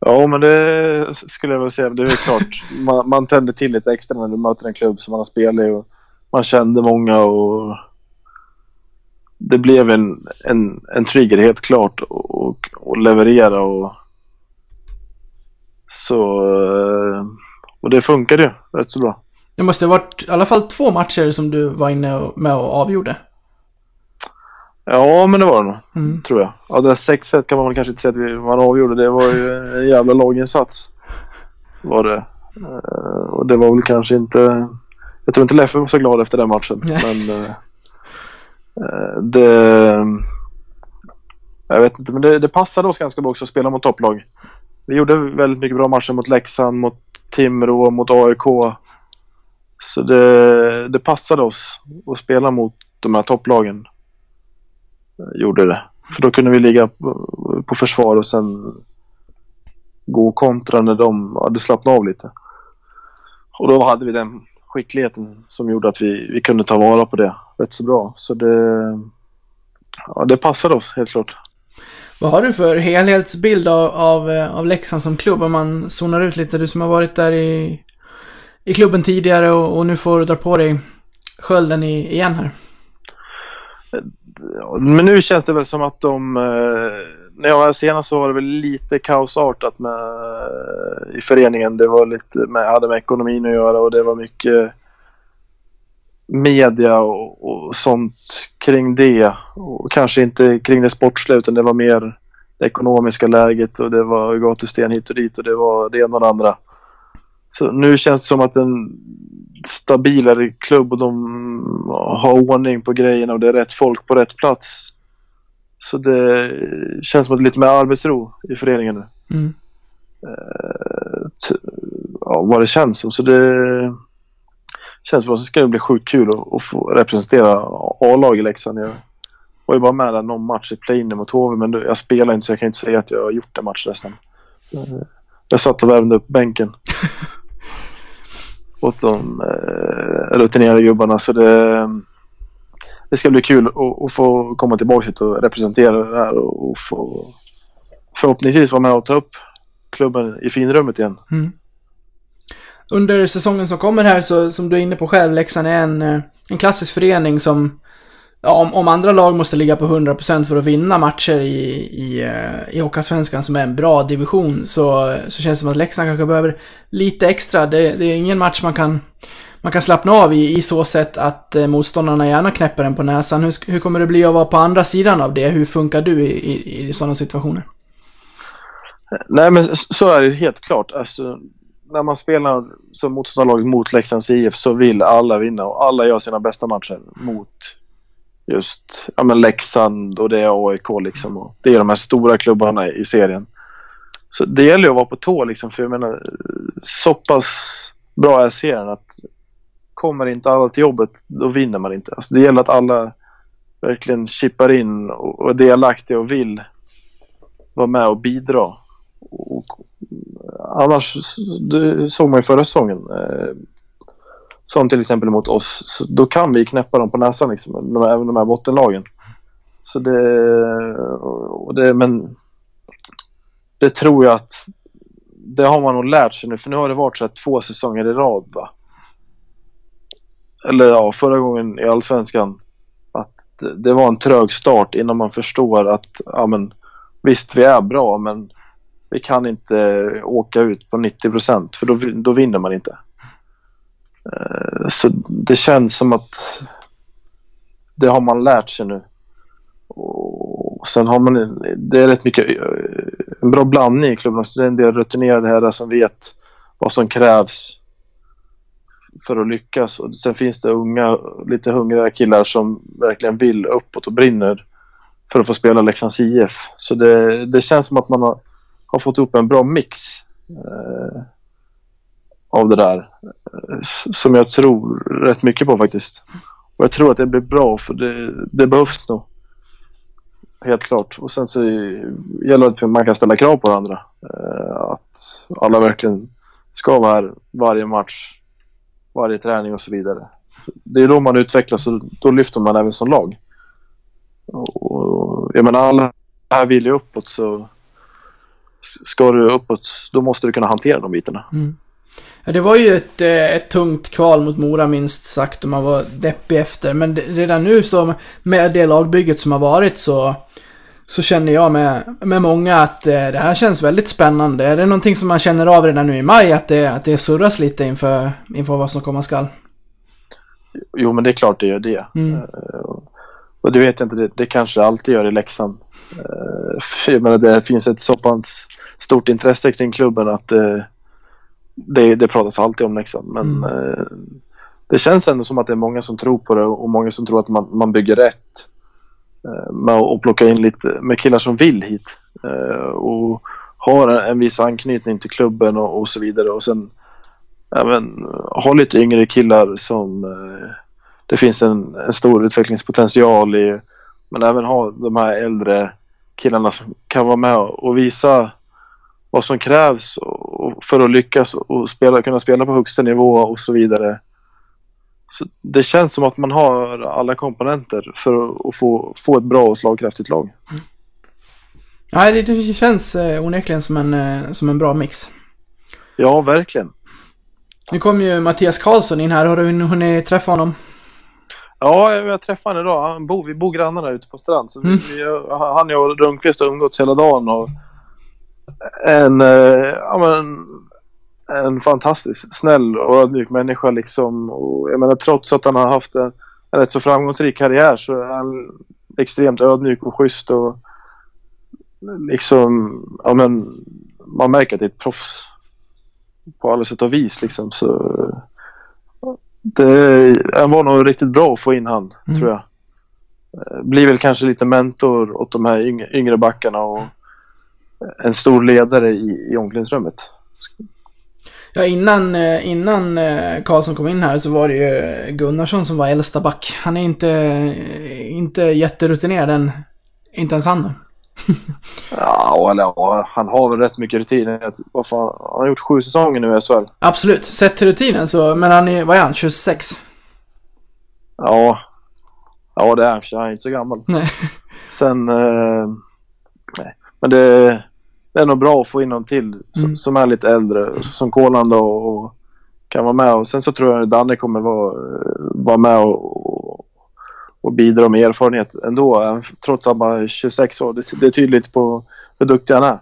Ja, men det skulle jag väl säga. Det är klart. Man, man tänder till lite extra när du möter en klubb som man har spelat i. Och man kände många och det blev en, en, en trigger helt klart och, och, och leverera och så eh, och det funkade ju rätt så bra. Det måste ha varit i alla fall två matcher som du var inne med och avgjorde. Ja, men det var det nog, Mm. tror jag. Ja, det 6-1 kan man väl kanske inte säga att vi, man avgjorde. Det var ju en jävla laginsats. Var det. Eh, och det var väl kanske inte... Jag tror inte Leffe var så glad efter den matchen. Nej. Men eh, eh, det... Jag vet inte, men det, det passade oss ganska bra också att spela mot topplag. Vi gjorde väldigt mycket bra matcher mot Leksand, mot Timrå, mot AIK. Så det, det passade oss att spela mot de här topplagen gjorde det. För då kunde vi ligga på, försvar och sen gå och kontra när de hade slappnat av lite. Och då hade vi den skickligheten som gjorde att vi, vi kunde ta vara på det rätt så bra. Så det, ja, det passade oss helt klart. Vad har du för helhetsbild av, av, av Leksand som klubb? Om man zonar ut lite, du som har varit där i, i klubben tidigare och, och nu får dra på dig skölden i, igen här. Men nu känns det väl som att de... Eh, när jag var senast så var det väl lite kaosartat med, eh, i föreningen. Det var lite med, hade med ekonomin att göra och det var mycket media och, och sånt kring det. Och kanske inte kring det sportsliga utan det var mer det ekonomiska läget och det var gatusten hit och dit och det var det ena och det andra. Så nu känns det som att en stabilare klubb och de har ordning på grejerna och det är rätt folk på rätt plats. Så det känns som att det är lite mer arbetsro i föreningen nu. Mm. T- ja, vad det känns som. Så det känns som att det ska bli sjukt kul att, få representera A-lag i Leksand. Jag var ju bara med där någon match i play-in mot HV men jag spelar inte så jag kan inte säga att jag har gjort en match resten. Eh, Jag satt och värmde upp bänken. [laughs] Åt de eh, rutinerade gubbarna så det, det ska bli kul att, att få komma tillbaka hit och representera det här och, och få förhoppningsvis vara med och ta upp klubben i finrummet igen. Mm. Under säsongen som kommer här så, som du är inne på själv, Leksand är en, eh, en klassisk förening som Ja, om, om andra lag måste ligga på 100% för att vinna matcher i, i, eh, i Hockeyallsvenskan som är en bra division så, så känns det som att Leksand kanske behöver lite extra. Det, det är ingen match man kan, man kan slappna av i, i så sätt att eh, motståndarna gärna knäpper den på näsan. Hur, hur kommer det bli att vara på andra sidan av det? Hur funkar du i, i, i sådana situationer? Nej men så är det helt klart. Alltså, när man spelar som motståndarlag mot Leksands IF så vill alla vinna och alla gör sina bästa matcher mot just ja, men Leksand och det är AIK liksom. Och det är de här stora klubbarna i serien. Så det gäller att vara på tå liksom för jag menar så pass bra är serien att kommer inte alla till jobbet då vinner man inte. Alltså, det gäller att alla verkligen chippar in och och är delaktiga och vill vara med och bidra. Och, annars, det såg man ju förra säsongen. Eh, som till exempel mot oss. Så då kan vi knäppa dem på näsan liksom. De, även de här bottenlagen. Så det, och det, men det tror jag att det har man nog lärt sig nu. För nu har det varit så här två säsonger i rad va. Eller ja, förra gången i Allsvenskan. Att det, var en trög start innan man förstår att ja, men, visst vi är bra men vi kan inte åka ut på 90 procent för då, då vinner man inte. Eh, så det känns som att det har man lärt sig nu. Och sen har man, det är rätt mycket, eh, en bra blandning i klubben också. Det är en del rutinerade herrar som vet vad som krävs för att lyckas. Och sen finns det unga, lite hungriga killar som verkligen vill uppåt och brinner för att få spela Leksands IF. Så det, det känns som att man har, har fått ihop en bra mix eh, av det där. Eh, som jag tror rätt mycket på faktiskt. Och jag tror att det blir bra för det, det behövs nog. Helt klart. Och sen så gäller det att man kan ställa krav på varandra. Eh, att alla verkligen ska vara här varje match, varje träning och så vidare. Det är då man utvecklas och då lyfter man även som lag. Och, jag menar alla här vill ju uppåt så ska du uppåt då måste du kunna hantera de bitarna. Mm. Ja, det var ju ett, eh, ett tungt kval mot Mora minst sagt och man var deppig efter. Men redan nu så med det lagbygget som har varit så, så känner jag med, med många att eh, det här känns väldigt spännande. Är det någonting som man känner av redan nu i maj att det, att det surras lite inför, inför vad som komma skall? Jo men det är klart det gör det. Mm. Eh, och det vet inte, det, det kanske alltid gör i Leksand. Jag menar, det finns ett så pass stort intresse kring klubben att det, det pratas alltid om Leksand. Men eh, det känns ändå som att det är många som tror på det och många som tror att man, man bygger rätt. Eh, med att plocka in lite med killar som vill hit. Eh, och har en, en viss anknytning till klubben och, och så vidare. Och sen även ha lite yngre killar som eh, det finns en, en stor utvecklingspotential i. Men även ha de här äldre killarna som kan vara med och visa vad som krävs för att lyckas och spela, kunna spela på högsta nivå och så vidare. Så det känns som att man har alla komponenter för att få, få ett bra och slagkraftigt lag. Nej, det, det känns eh, onekligen som en, eh, som en bra mix. Ja, verkligen. Nu kom ju Mattias Karlsson in här. Har du hunnit träffa honom? Ja, jag, träffade honom idag. Han bor, vi bor grannar där ute på strand. Så vi, Mm. vi, han och jag Rundqvist har umgåtts hela dagen. Och en, eh, ja, men, en fantastisk snäll och ödmjuk människa liksom. Och jag menar trots att han har haft en, en rätt så framgångsrik karriär så är han extremt ödmjuk och schysst. Och liksom, ja men man märker att det är ett proffs på alla sätt och vis liksom så det han var nog riktigt bra att få in han, Mm. tror jag. Eh, Blir väl kanske lite mentor åt de här yngre, yngre backarna och en stor ledare i, i omklädningsrummet. Ja, innan, eh, innan eh, Karlsson kom in här så var det ju Gunnarsson som var äldsta back. Han är inte, eh, inte jätterutinerad än. Inte ens han. [laughs] Ja, eller ja, han har väl rätt mycket rutin. Vad fan, han har gjort sju säsonger nu i SHL. Absolut, sett till rutinen så, men han är, vad är han, 26? Ja, ja det är han. Han är inte så gammal. Nej. Sen, eh, nej. Men det, det är nog bra att få in någon till som, Mm. som är lite äldre. Som Kolan då och kan vara med. Och sen så tror jag att Danne kommer vara, eh, vara med och, och bidra med erfarenhet ändå. Trots att han bara är 26 år. Det, det är tydligt på hur duktig han är.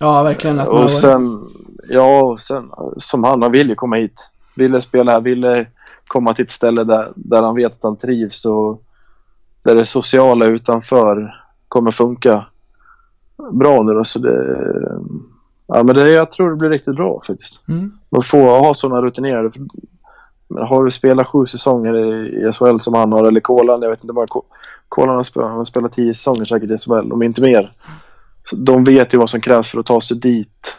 Ja, verkligen att man Och sen, ja, och sen som han, han vill ju komma hit. Ville spela här, ville komma till ett ställe där, där han vet att han trivs och där det sociala utanför kommer funka bra nu då. Så det, ja, men det, jag tror det blir riktigt bra faktiskt. Mm. Man får ha sådana rutinerade. för- har du spelat sju säsonger i, SHL som han har, eller Kolan, jag vet inte bara Kolan har spelat, han spelat tio säsonger säkert i SHL, om inte mer. Så de vet ju vad som krävs för att ta sig dit.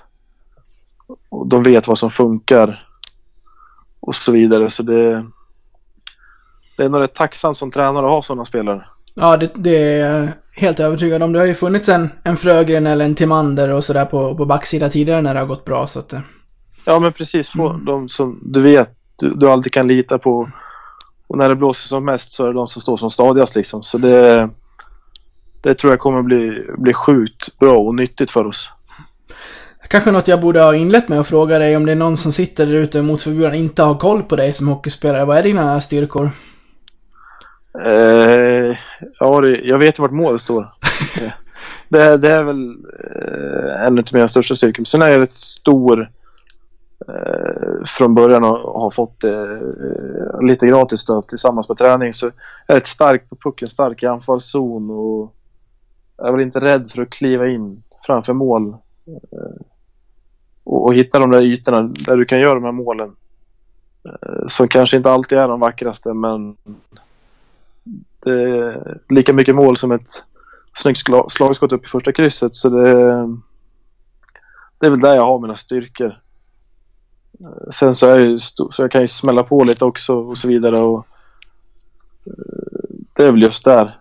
Och de vet vad som funkar. Och så vidare. Så det, det är nog rätt tacksamt som tränare att ha sådana spelare. Ja, det, det helt övertygad om. Det har ju funnits en, en Frögren eller en Timander och sådär på, på backsida tidigare när det har gått bra, så att... eh, Ja men precis, få de som du vet du, du alltid kan lita på. Och när det blåser som mest så är det de som står som stadigast liksom. Så det, det tror jag kommer bli, bli sjukt bra och nyttigt för oss. Kanske något jag borde ha inlett med att fråga dig om det är någon som sitter där ute mot förbjudan inte har koll på dig som hockeyspelare. Vad är dina styrkor? Eh, ja, det, jag vet vart målet står. [laughs] Det, det är väl eh, en av mina största styrkor. Sen är jag rätt stor eh, från början och har fått eh, lite gratis då, tillsammans med träning. Så jag är rätt stark på pucken, stark i anfallszon och jag är väl inte rädd för att kliva in framför mål. Och, och hitta de där ytorna där du kan göra de här målen. Som kanske inte alltid är de vackraste men det är lika mycket mål som ett snyggt slagskott upp i första krysset. Så det, det är väl där jag har mina styrkor. Eh, Sen så, är jag ju sto- så jag kan ju smälla på lite också och så vidare. Och, eh, det är väl just där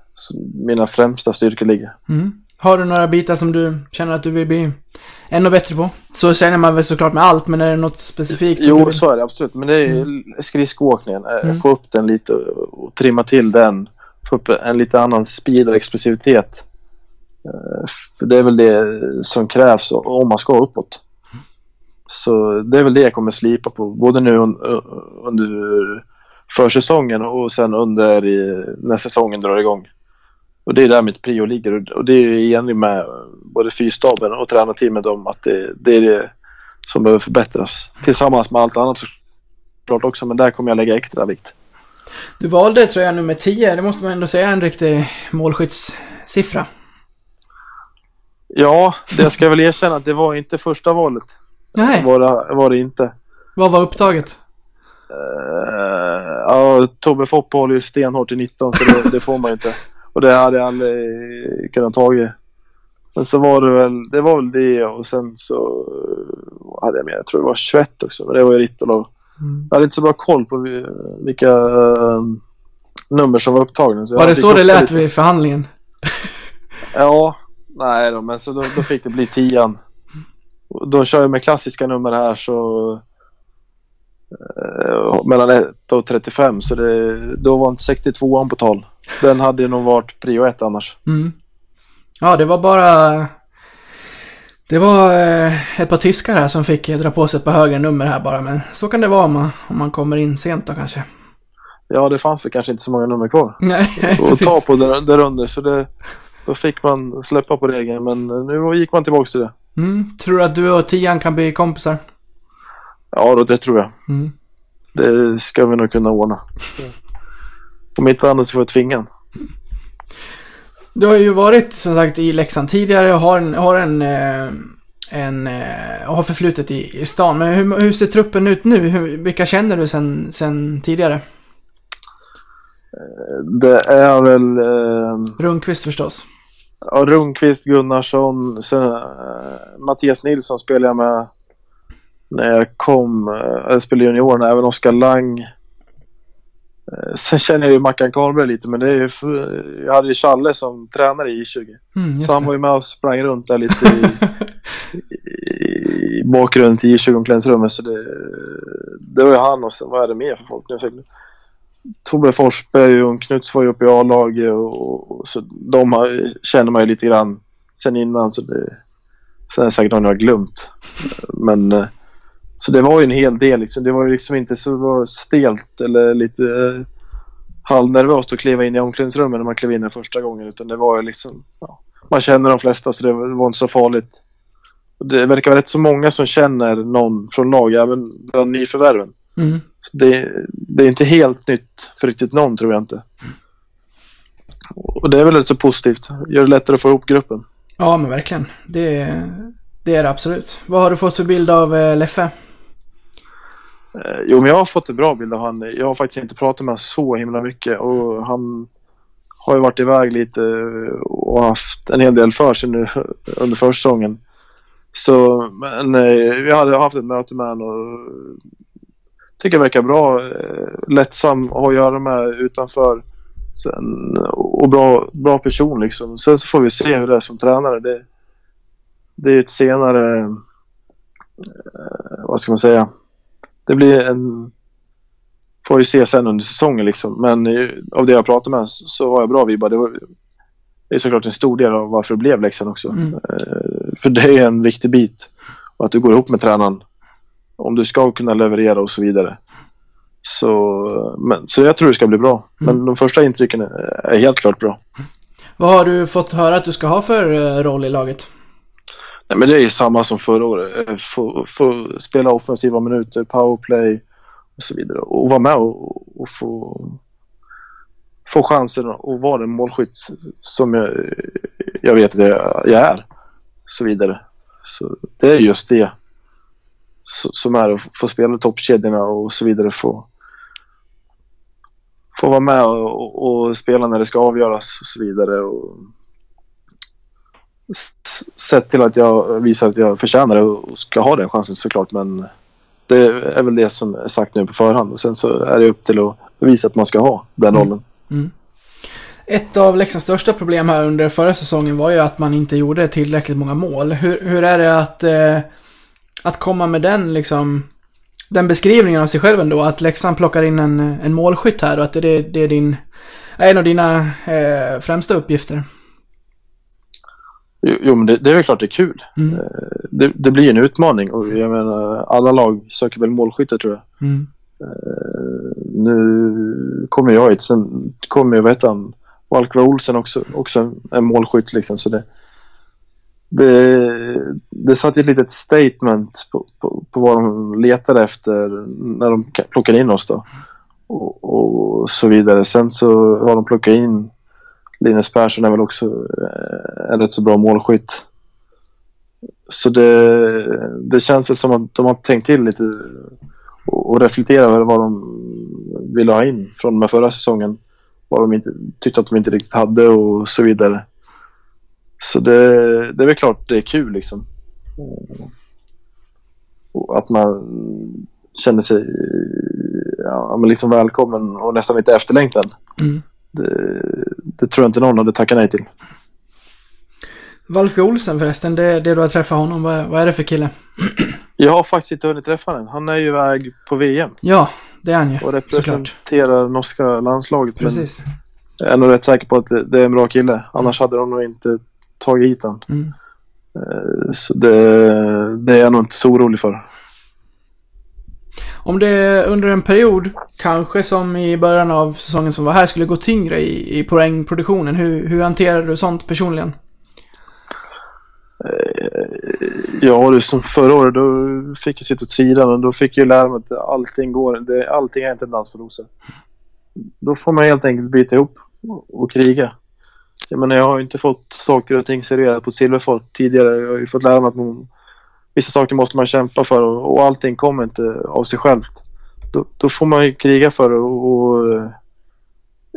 mina främsta styrkor ligger. Mm. Har du några bitar som du känner att du vill bli ännu bättre på? Så känner man väl såklart med allt, men är det något specifikt Jo, vill... så är det absolut. Men det är skridskoåkningen. Eh, Mm. Få upp den lite och, och trimma till den. Få upp en lite annan speed och explosivitet. Eh, för det är väl det som krävs om man ska uppåt. Så det är väl det jag kommer slipa på. Både nu under försäsongen och sen under när säsongen drar igång. Och det är där mitt prio ligger och- det är i enlighet med både fyrstaben och tränarteamet om att det, det är det som behöver förbättras. Tillsammans med allt annat såklart också, men där kommer jag lägga extra vikt. Du valde tröja nummer 10, det måste man ändå säga är en riktig målskyttssiffra. Ja, det ska jag väl erkänna att det var inte första valet. Nej, Var det, var det inte. vad var upptaget? Uh, ja, Tobbe Fopp håller ju stenhårt i 19 så det, det får man ju inte. Och det hade jag aldrig kunnat tagit. Men så var det väl, det var väl det och sen så hade jag med, jag tror det var 21 också, men det var ju Ritolov. Mm. Jag hade inte så bra koll på vi- vilka eh, nummer som var upptagna. Så Var det så det lät lite. vid förhandlingen? Ja, nej då, men så då, då fick det bli tian. Då kör jag med klassiska nummer här så eh, mellan 1 och 35 så det, då var inte 62an på tal. Den hade nog varit prio 1 annars. Mm. Ja, det var bara... Det var eh, ett par tyskar här som fick dra på sig ett par högre nummer här bara, men så kan det vara om man, om man kommer in sent då kanske. Ja, det fanns väl kanske inte så många nummer kvar [laughs] Nej, att ta på där, där under så det, då fick man släppa på regeln men nu gick man tillbaka till det. Mm. Tror du att du och Tian kan bli kompisar? Ja, då, det tror jag. Mm. Det ska vi nog kunna ordna. [laughs] Om inte annat så får jag tvinga. Du har ju varit som sagt i Leksand tidigare och har en, har en, eh, en eh, har förflutet i, i stan. Men hur, hur ser truppen ut nu? Hur, vilka känner du sen, sen tidigare? Det är väl eh, Rundqvist förstås. ja, Rundqvist, Gunnarsson, sen, eh, Mattias Nilsson spelade jag med när jag kom. Eh, jag spelade juniorerna, även Oskar Lang. Eh, sen känner jag ju Mackan Karlberg lite, men det är ju för, jag hade ju Challe som tränare i I20. Mm, Så han var ju med och sprang runt där lite i, [laughs] i bakgrunden till J20-omklädningsrummet. Så det, det var ju han och sen vad är det mer för folk? Så- Tobbe Forsberg och Knuts var ju uppe i A-laget och, och så de har, känner man ju lite grann sen innan. Så det, sen är det säkert någon jag har glömt. Men eh, så det var ju en hel del liksom. Det var ju liksom inte så stelt eller lite eh, halvnervöst att kliva in i omklädningsrummet när man klev in den första gången. Utan det var ju liksom, ja, man känner de flesta så det var inte så farligt. Det verkar vara rätt så många som känner någon från lag, även bland nyförvärven. Mm. Så det, det är inte helt nytt för riktigt någon tror jag inte. Och det är väl rätt så positivt. Gör det lättare att få ihop gruppen. Ja, men verkligen. Det, det är det absolut. Vad har du fått för bild av eh, Leffe? Eh, jo, men jag har fått en bra bild av han. Jag har faktiskt inte pratat med honom så himla mycket och han har ju varit iväg lite och haft en hel del för sig nu [laughs] under försäsongen. Så, men eh, vi hade haft ett möte med honom och tycker han verkar bra. Eh, lättsam att ha att göra med utanför. Sen, och bra, bra person liksom. Sen så får vi se hur det är som tränare. Det, det är ett senare, vad ska man säga, det blir en... Får ju se sen under säsongen liksom. Men eh, av det jag pratat med så, har jag bra vibbar. Det, var, det är såklart en stor del av varför det blev Leksand också. Mm. Eh, för det är en viktig bit. Och att du går ihop med tränaren. Om du ska kunna leverera och så vidare. Så, men, så jag tror det ska bli bra. Men Mm. de första intrycken är, är helt klart bra. Vad har du fått höra att du ska ha för eh, roll i laget? Nej, men det är ju samma som förra året. Eh, få, få spela offensiva minuter, powerplay och så vidare. Och vara med och, och få, få chansen att vara den målskytt som jag, jag vet att jag, är. Och så vidare. Så det är just det som är att få spela toppkedjorna och så vidare. Få, få vara med och, och, och spela när det ska avgöras och så vidare. Och, sett till att jag visar att jag förtjänar det och ska ha den chansen såklart. Men det är väl det som är sagt nu på förhand. Och sen så är det upp till att visa att man ska ha den Mm. rollen. Ett av Leksands största problem här under förra säsongen var ju att man inte gjorde tillräckligt många mål. Hur, hur är det att, eh, att komma med den liksom, den beskrivningen av sig själv ändå? Att Leksand plockar in en, en målskytt här och att det, det är din, en av dina eh, främsta uppgifter. Jo, men det, det är väl klart det är kul. Mm. Eh, Det, det blir en utmaning och jag menar alla lag söker väl målskyttar tror jag. Mm. Nu kommer jag hit, sen kommer vad heter han, Valkvar Olsen också, också en, en målskytt liksom. Så det, det, det satt ju ett litet statement på, på, på vad de letade efter när de plockade in oss då. Och, och så vidare. Sen så har de plockat in Linus Persson är väl också eh, en rätt så bra målskytt. Så det, det känns väl som att de har tänkt till lite och, reflekterat över vad de ville ha in från med förra säsongen. Vad de inte, tyckte att de inte riktigt hade och så vidare. Så det, det är väl klart det är kul liksom. Och att man känner sig ja, men liksom välkommen och nästan lite efterlängtad. Mm. Det, det tror jag inte någon hade tackat nej till. Valfke Olsen förresten, det, det du har träffat honom, vad, vad är det för kille? Jag har faktiskt inte hunnit träffa honom. Han är ju iväg på VM Ja, det är han ju. och Såklart. representerar norska landslaget. Precis. jag är nog rätt säker på att det, det är en bra kille. Annars hade de nog inte tagit hit honom. Mm. Eh, Så det, det är jag nog inte så orolig för. Om det under en period, kanske som i början av säsongen som var här, skulle gå tyngre i, i poängproduktionen, hur, hur hanterar du sånt personligen? Eh, ja, du som förra året då fick jag sitta åt sidan och då fick jag lära mig att allting går. Det, allting är inte en dans på rosor. Då får man helt enkelt byta ihop och, kriga. Jag menar, jag har ju inte fått saker och ting serverat på silverfat tidigare. Jag har ju fått lära mig att man, vissa saker måste man kämpa för och, och allting kommer inte av sig självt. Då, då får man ju kriga för det och, och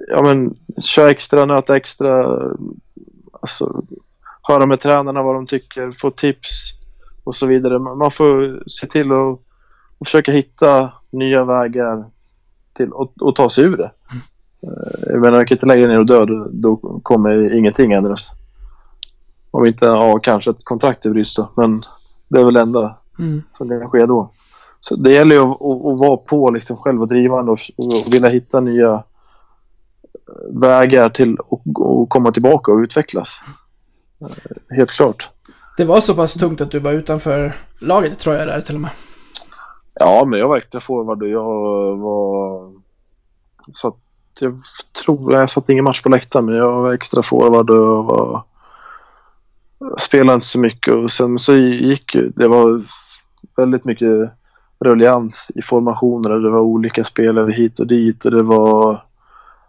ja, men, köra extra, nöta extra. Alltså, höra med tränarna vad de tycker, få tips och så vidare. Man får se till att och försöka hitta nya vägar till att ta sig ur det. Eh, Jag menar, jag kan inte lägga ner och dö, då, då kommer ingenting ändras. Om inte, ja, kanske ett kontrakt bryts då, men det är väl det enda Mm. som kan ske då. Så det gäller ju att, att, att vara på liksom själv och drivande och, och vilja hitta nya eh, vägar till att komma tillbaka och utvecklas. Eh, Helt klart. Det var så pass tungt att du var utanför laget, tror jag där till och med. Ja, men jag var extra forward och jag var... Så att jag tror... Jag satt ingen match på läktaren, men jag var extra forward och var... Spelade inte så mycket och sen så gick ju... Det var väldigt mycket ruljans i formationer och det var olika spelare hit och dit och det var...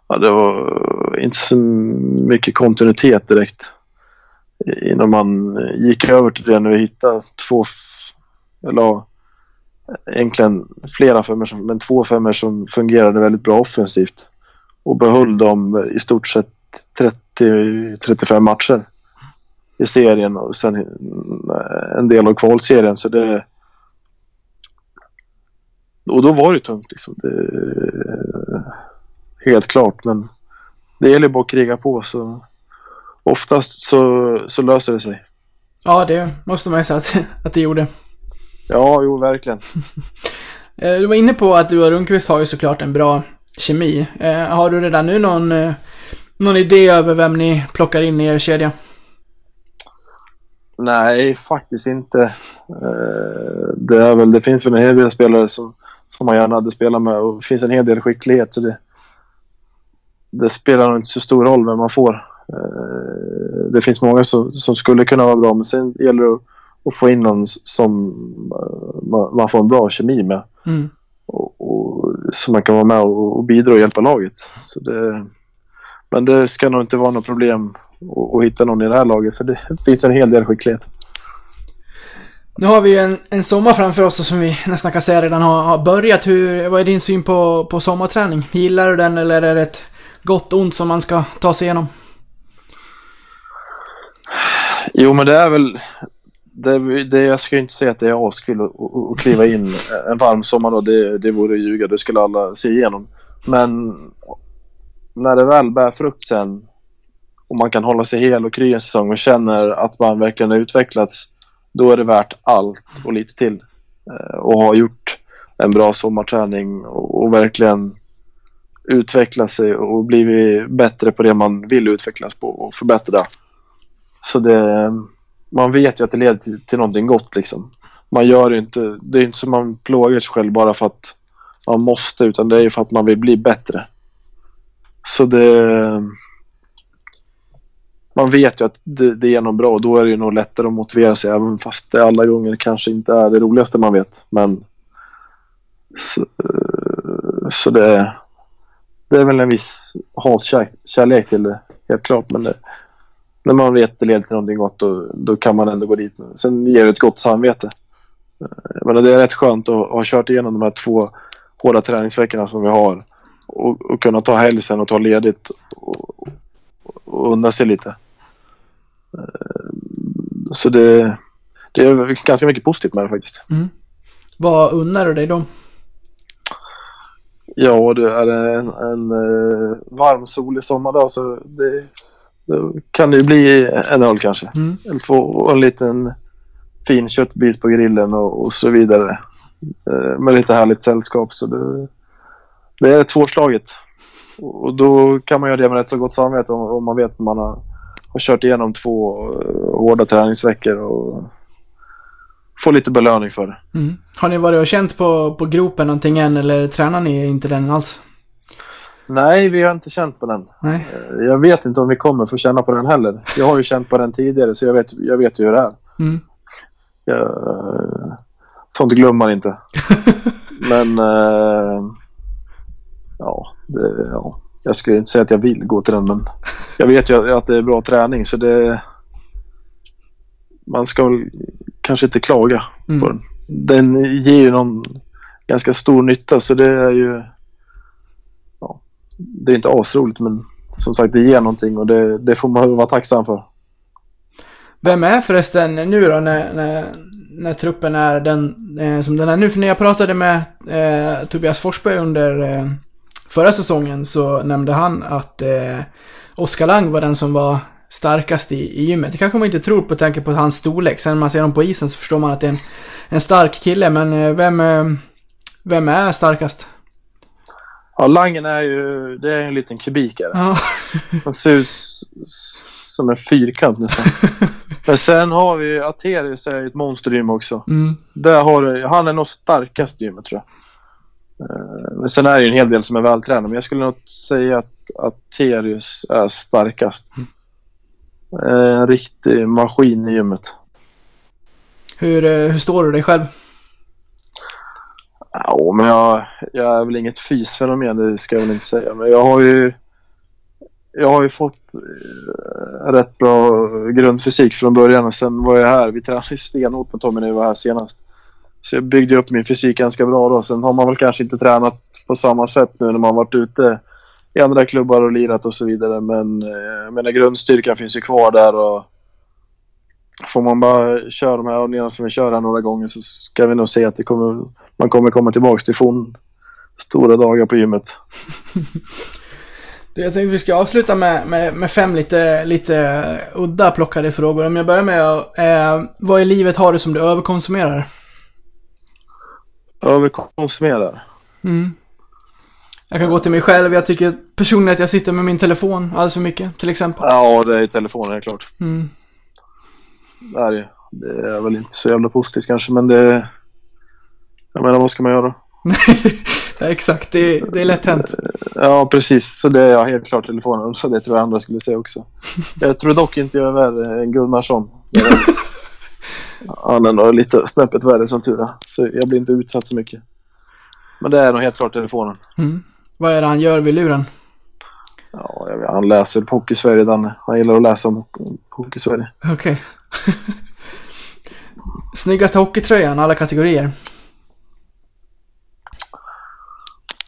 Ja, det var inte så mycket kontinuitet direkt. Innan man gick över till det när vi hittade två... Eller ja, egentligen flera femmor, men två femmor som fungerade väldigt bra offensivt. Och behöll dem i stort sett 30-35 matcher i serien och sen eh, en del av kvalserien. Så det, och då var det tungt liksom. Det, helt klart, men det gäller bara att kriga på så oftast så, så löser det sig. Ja, det måste man ju säga att, att det gjorde. Ja, jo, verkligen. [laughs] Eh, Du var inne på att du och Rundqvist har ju såklart en bra kemi. Eh, Har du redan nu någon, eh, någon idé över vem ni plockar in i er kedja? Nej, faktiskt inte. Eh, Det, är väl, det finns väl en hel del spelare som, som man gärna hade spelat med och det finns en hel del skicklighet så det, det spelar nog inte så stor roll vem man får. Eh, Det finns många som, som skulle kunna vara bra men sen gäller det att, att få in någon som eh, man, man får en bra kemi med Mm. och, och, så man kan vara med och, och bidra och hjälpa laget. Så det, men det ska nog inte vara något problem att hitta någon i det här laget för det finns en hel del skicklighet. Nu har vi ju en, en sommar framför oss som vi nästan kan säga redan har, har börjat. Hur, vad är din syn på, på sommarträning? Gillar du den eller är det ett gott ont som man ska ta sig igenom? Jo, men det är väl... Det, det, jag ska ju inte säga att det är askul att kliva in en varm sommar då. Det, det vore ljuga. Det skulle alla se igenom. Men när det väl bär frukt sen och man kan hålla sig hel och kry en säsong och känner att man verkligen har utvecklats. Då är det värt allt och lite till. Eh, Och ha gjort en bra sommarträning och, och verkligen utveckla sig och blivit bättre på det man vill utvecklas på och förbättra. Så det, man vet ju att det leder till, till någonting gott liksom. Man gör det inte, det är inte som man plågar sig själv bara för att man måste utan det är ju för att man vill bli bättre. Så det... Man vet ju att det, det är något bra och då är det ju nog lättare att motivera sig även fast det alla gånger kanske inte är det roligaste man vet. Men så, eh, så det, det är väl en viss hatkärlek till det, helt klart. Men det, när man vet att det leder till någonting gott då, då kan man ändå gå dit. Sen ger det ett gott samvete. Eh, Men det är rätt skönt att ha kört igenom de här två hårda träningsveckorna som vi har och, och kunna ta helg sen och ta ledigt och, och unna sig lite. Eh, Så det, det är ganska mycket positivt med det faktiskt. Vad unnar du dig då? Ja, det är en, en eh, varm solig sommardag så det, då kan det ju bli en öl kanske. Mm. Eller två och en liten fin köttbit på grillen och, och så vidare. Eh, med lite härligt sällskap. Så det, det är tvåslaget. Och då kan man göra det med rätt så gott samvete om, om man vet att man har, har kört igenom två eh, hårda träningsveckor och får lite belöning för det. Mm. Har ni varit och känt på, på gropen någonting än eller tränar ni inte den alls? Nej, vi har inte känt på den. Nej. Eh, Jag vet inte om vi kommer få känna på den heller. Jag har ju känt på den tidigare så jag vet, jag vet ju hur det är. Mm. Jag, sånt glömmer man inte. [laughs] Men... eh, ja, det, ja. Jag skulle inte säga att jag vill gå till den men jag vet ju att det är bra träning så det... Man ska väl kanske inte klaga Mm. på den. Den ger ju någon ganska stor nytta så det är ju... Ja, det är inte asroligt men som sagt det ger någonting och det, det får man vara tacksam för. Vem är förresten nu då när, när, när truppen är den eh, som den är nu? För när jag pratade med eh, Tobias Forsberg under eh, förra säsongen så nämnde han att eh, Oskar Lang var den som var starkast i, i gymmet. Det kanske man inte tror på tanke på hans storlek. Sen när man ser honom på isen så förstår man att det är en, en stark kille. Men eh, vem, eh, vem är starkast? Ja, Langen är ju, det är en liten kubikare. Ja. Han ser ut som en fyrkant nästan. [laughs] Men sen har vi Aterius är ett monstergym också. Mm. Där har han är nog starkast i gymmet tror jag. Eh, Men sen är det ju en hel del som är vältränade. Men jag skulle nog säga att Aterius är starkast. Eh, En riktig maskin i gymmet. Hur, eh, hur står du dig själv? Ja, men jag, jag är väl inget fysfenomen, det ska jag väl inte säga. Men jag har ju, jag har ju fått rätt bra grundfysik från början och sen var jag här. Vi tränade stenhårt med Tommy när vi var här senast. Så jag byggde upp min fysik ganska bra då. Sen har man väl kanske inte tränat på samma sätt nu när man varit ute i andra klubbar och lirat och så vidare. Men eh, jag menar grundstyrkan finns ju kvar där och får man bara köra de här övningarna som vi kör här några gånger så ska vi nog se att det kommer, man kommer komma tillbaks till forn stora dagar på gymmet. Du, Jag tänkte vi ska avsluta med, med, med fem lite, lite udda plockade frågor. Om jag börjar med eh, vad i livet har du som du överkonsumerar? Överkonsumerar. Mm. Jag kan gå till mig själv. Jag tycker personligen att jag sitter med min telefon alldeles för mycket, till exempel. Ja, det är telefonen helt klart. Mm. Det är det Det är väl inte så jävla positivt kanske men det... Jag menar vad ska man göra? [laughs] ja, exakt, det, det är lätt hänt. Ja precis, så det är jag helt klart telefonen. Så det tror jag andra skulle säga också. [laughs] Jag tror dock inte jag är värre än Gunnarsson. [laughs] Han är nog lite snäppet värre som tur är. Så jag blir inte utsatt så mycket. Men det är nog helt klart telefonen. Mm. Vad är det han gör vid luren? Ja, jag vet, han läser på Hockey-Sverige, Danne. Han gillar att läsa om Hockey-Sverige. Okej. [laughs] Snyggaste hockeytröjan, alla kategorier.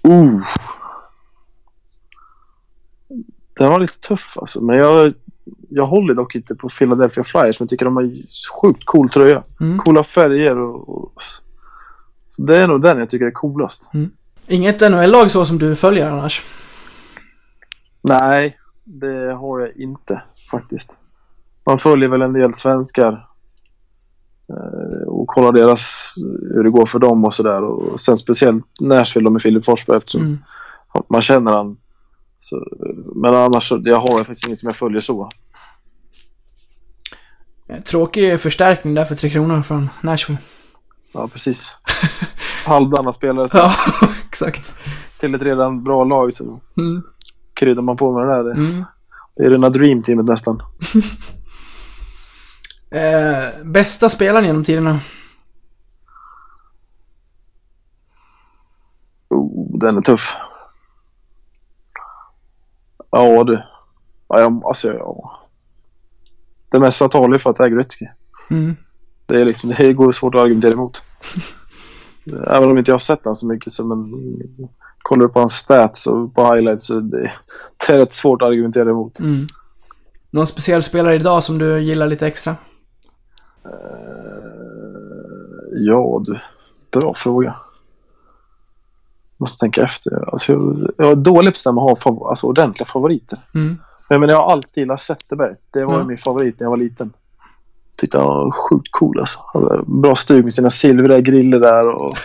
Uh. Den var lite tuff alltså. Men jag, jag håller dock inte på Philadelphia Flyers. Men jag tycker de har sjukt cool tröja. Mm. Coola färger och, och... Så det är nog den jag tycker är coolast. Inget NHL-lag så som du följer annars? Nej, det har jag inte faktiskt. Man följer väl en del svenskar. eh, Och kollar deras, hur det går för dem och sådär. Och sen speciellt Nashville med Filip Forsberg eftersom Mm. man känner han. Så, men annars jag har faktiskt inget som jag följer så. Eh, Tråkig förstärkning där för Tre Kronor från Nashville. Ja, precis. [laughs] Halvdana spelare så Ja, [laughs] exakt. till ett redan bra lag så Mm. kryddar man på med det där. Det, Mm. det är rena dreamteamet nästan. [laughs] Eh, bästa spelaren genom tiderna? Oh, den är tuff. Ja du. Ja, jag, alltså, ja. Det mesta talar för att det är Gretzky. Mm. Det, är liksom, det går svårt att argumentera emot. [laughs] Även om inte jag har sett den så mycket så men kollar du på hans stats och på highlights så det, det är rätt svårt att argumentera emot. Mm. Någon speciell spelare idag som du gillar lite extra? Ja du, bra fråga. Måste tänka efter. Alltså, jag, jag är dålig på att ha fav- alltså, ordentliga favoriter. Mm. Men, men jag har alltid gillat Zetterberg. Det var Ja. min favorit när jag var liten. Tyckte han var sjukt cool alltså. Bra stug med sina silvriga griller där och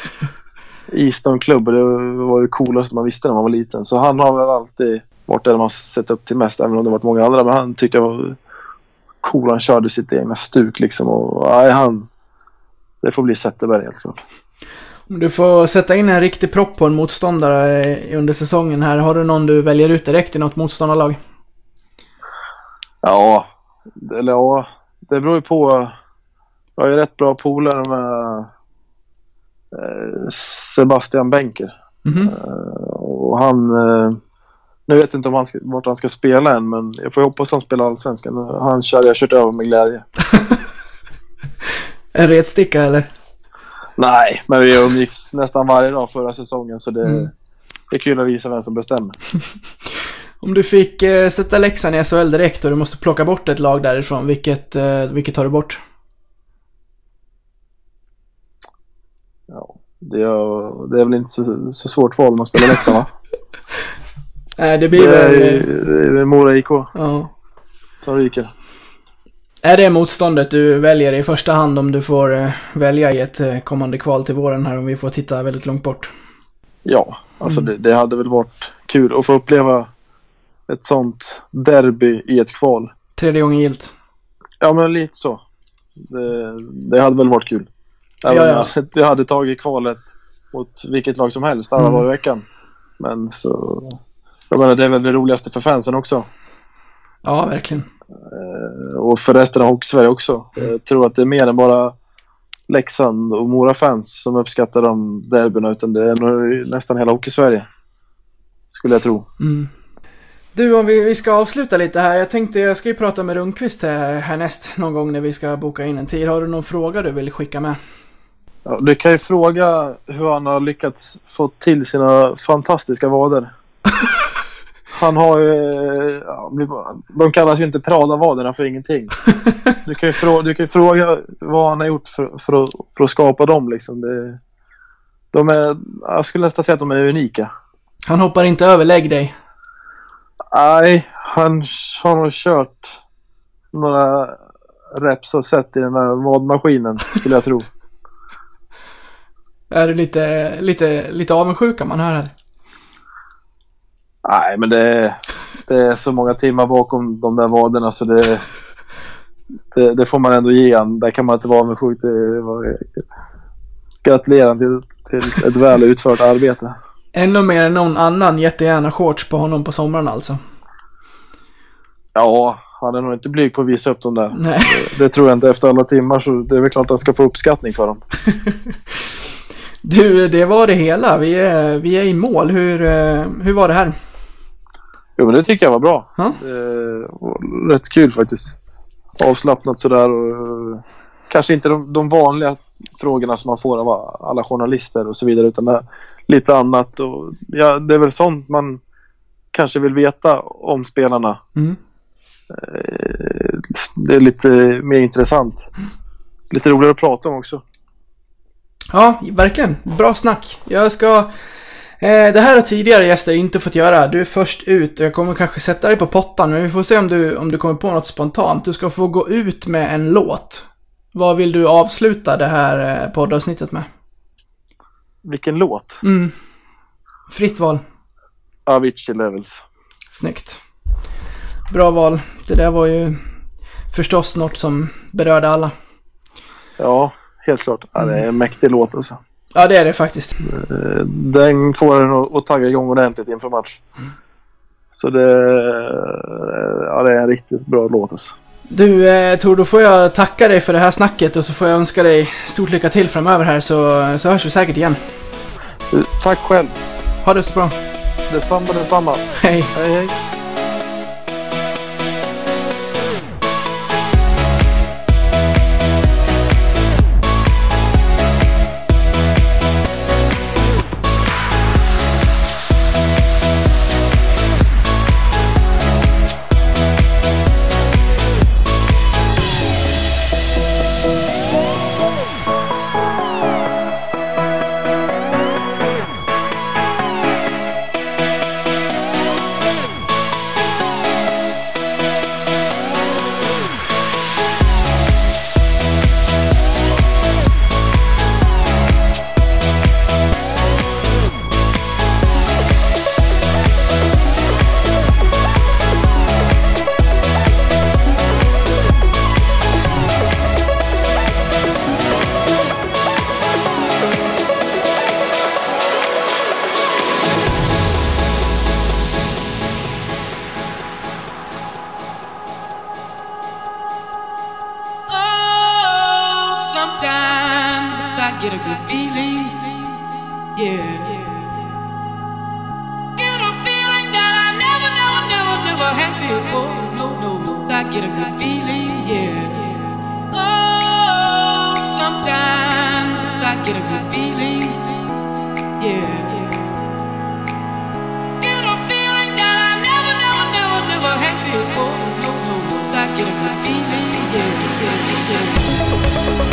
[laughs] Easton Club. Det var det coolaste man visste när man var liten. Så han har väl alltid varit den man sett upp till mest. Även om det varit många andra. Men han tyckte jag var cool. Han körde sitt egna stuk liksom. Och, nej, han, det får bli Zetterberg helt klart. Om du får sätta in en riktig propp på en motståndare eh, under säsongen här. Har du någon du väljer ut direkt i något motståndarlag? Ja, eller ja, det beror ju på. Jag är ju rätt bra polare med eh, Sebastian Benker. Mhm. Och han, eh, Nu vet jag inte om han ska, vart han ska spela än, men jag får hoppas han spelar allsvenskan. Han kör, jag kört över med glädje. [laughs] En retsticka eller? Nej, men vi umgicks nästan varje dag förra säsongen så det, Mm. det är kul att visa vem som bestämmer. [laughs] Om du fick eh, sätta Leksand i SHL direkt och du måste plocka bort ett lag därifrån, vilket, eh, vilket tar du bort? Ja, det, är, det är väl inte så, så svårt val om man spelar Leksand va? [laughs] Nej, det blir Det är, väl... det är Mora IK Ja. som ryker. Är det motståndet du väljer i första hand om du får eh, välja i ett eh, kommande kval till våren här om vi får titta väldigt långt bort? Ja, alltså Mm. det, det hade väl varit kul att få uppleva ett sånt derby i ett kval. Tredje gången gilt. Ja, men lite så. Det, det hade väl varit kul. Även Ja, ja. jag hade tagit kvalet mot vilket lag som helst alla Mm. dagar i veckan. Men så... Jag menar, det är väl det roligaste för fansen också. Ja, verkligen. Eh, Och för resten av Hockeysverige också. Jag tror att det är mer än bara Leksand och Mora-fans som uppskattar de derbyna utan det är nog nästan hela Hockeysverige. Skulle jag tro. Mm. Du, om vi, vi ska avsluta lite här. Jag tänkte, jag ska ju prata med Rundqvist här, härnäst någon gång när vi ska boka in en tid. Har du någon fråga du vill skicka med? Ja, du kan ju fråga hur han har lyckats få till sina fantastiska vader. [laughs] Han har ju... Ja, de kallas ju inte Prada-vaderna för ingenting. [laughs] Du kan ju fråga, du kan fråga vad han har gjort för, för, att, för att skapa dem. Liksom. Det, de är, jag skulle nästan säga att de är unika. Han hoppar inte över lägg dig. Nej, han har nog kört några reps och sett i den där vadmaskinen skulle jag tro. [laughs] Är det lite, lite, lite avundsjuka man hör här? Nej, men det det är så många timmar bakom de där vaderna så det, det, det får man ändå ge han. Där kan man inte vara avundsjuk. Det var, gratulerar till, till ett väl utfört arbete. Ännu mer än någon annan jättegärna shorts på honom på sommaren alltså. Ja, han är nog inte blyg på att visa upp dem där. Nej. Det, det tror jag inte efter alla timmar så det är väl klart att han ska få uppskattning för dem. [laughs] Du, det var det hela. Vi är, vi är i mål. Hur, eh, hur var det här? Jo, men det tycker jag var bra. Det var rätt kul faktiskt. Avslappnat sådär och eh, kanske inte de, de vanliga frågorna som man får av alla journalister och så vidare utan det, lite annat. Och, ja, det är väl sånt man kanske vill veta om spelarna. Mm. Eh, Det är lite mer intressant. Lite roligare att prata om också. Ja, verkligen. Bra snack. Jag ska... Eh, det här har tidigare gäster inte fått göra. Du är först ut. Jag kommer kanske sätta dig på pottan, men vi får se om du, om du kommer på något spontant. Du ska få gå ut med en låt. Vad vill du avsluta det här eh, poddavsnittet med? Vilken låt? Mm. Fritt val. Avicii Levels. Snyggt. Bra val. Det där var ju förstås något som berörde alla. Ja, helt klart. Ja, det är en mäktig låt alltså. Ja, det är det faktiskt. Eh, Den får en att- tagga igång ordentligt inför match. Så det, ja, det är en riktigt bra låt alltså. Du, eh, Tor, då får jag tacka dig för det här snacket och så får jag önska dig stort lycka till framöver här så, så hörs vi säkert igen. Tack själv. Ha det så bra. Detsamma, detsamma. Hej. Hej, hej. Sometimes I get a good feeling, yeah. Get a feeling that I never, never, never, never had before. No, no, I get a good feeling, yeah. Oh, sometimes I get a good feeling, yeah. Get a feeling that I never, never, never, never had before. No, no, I get a good feeling, yeah, yeah, yeah.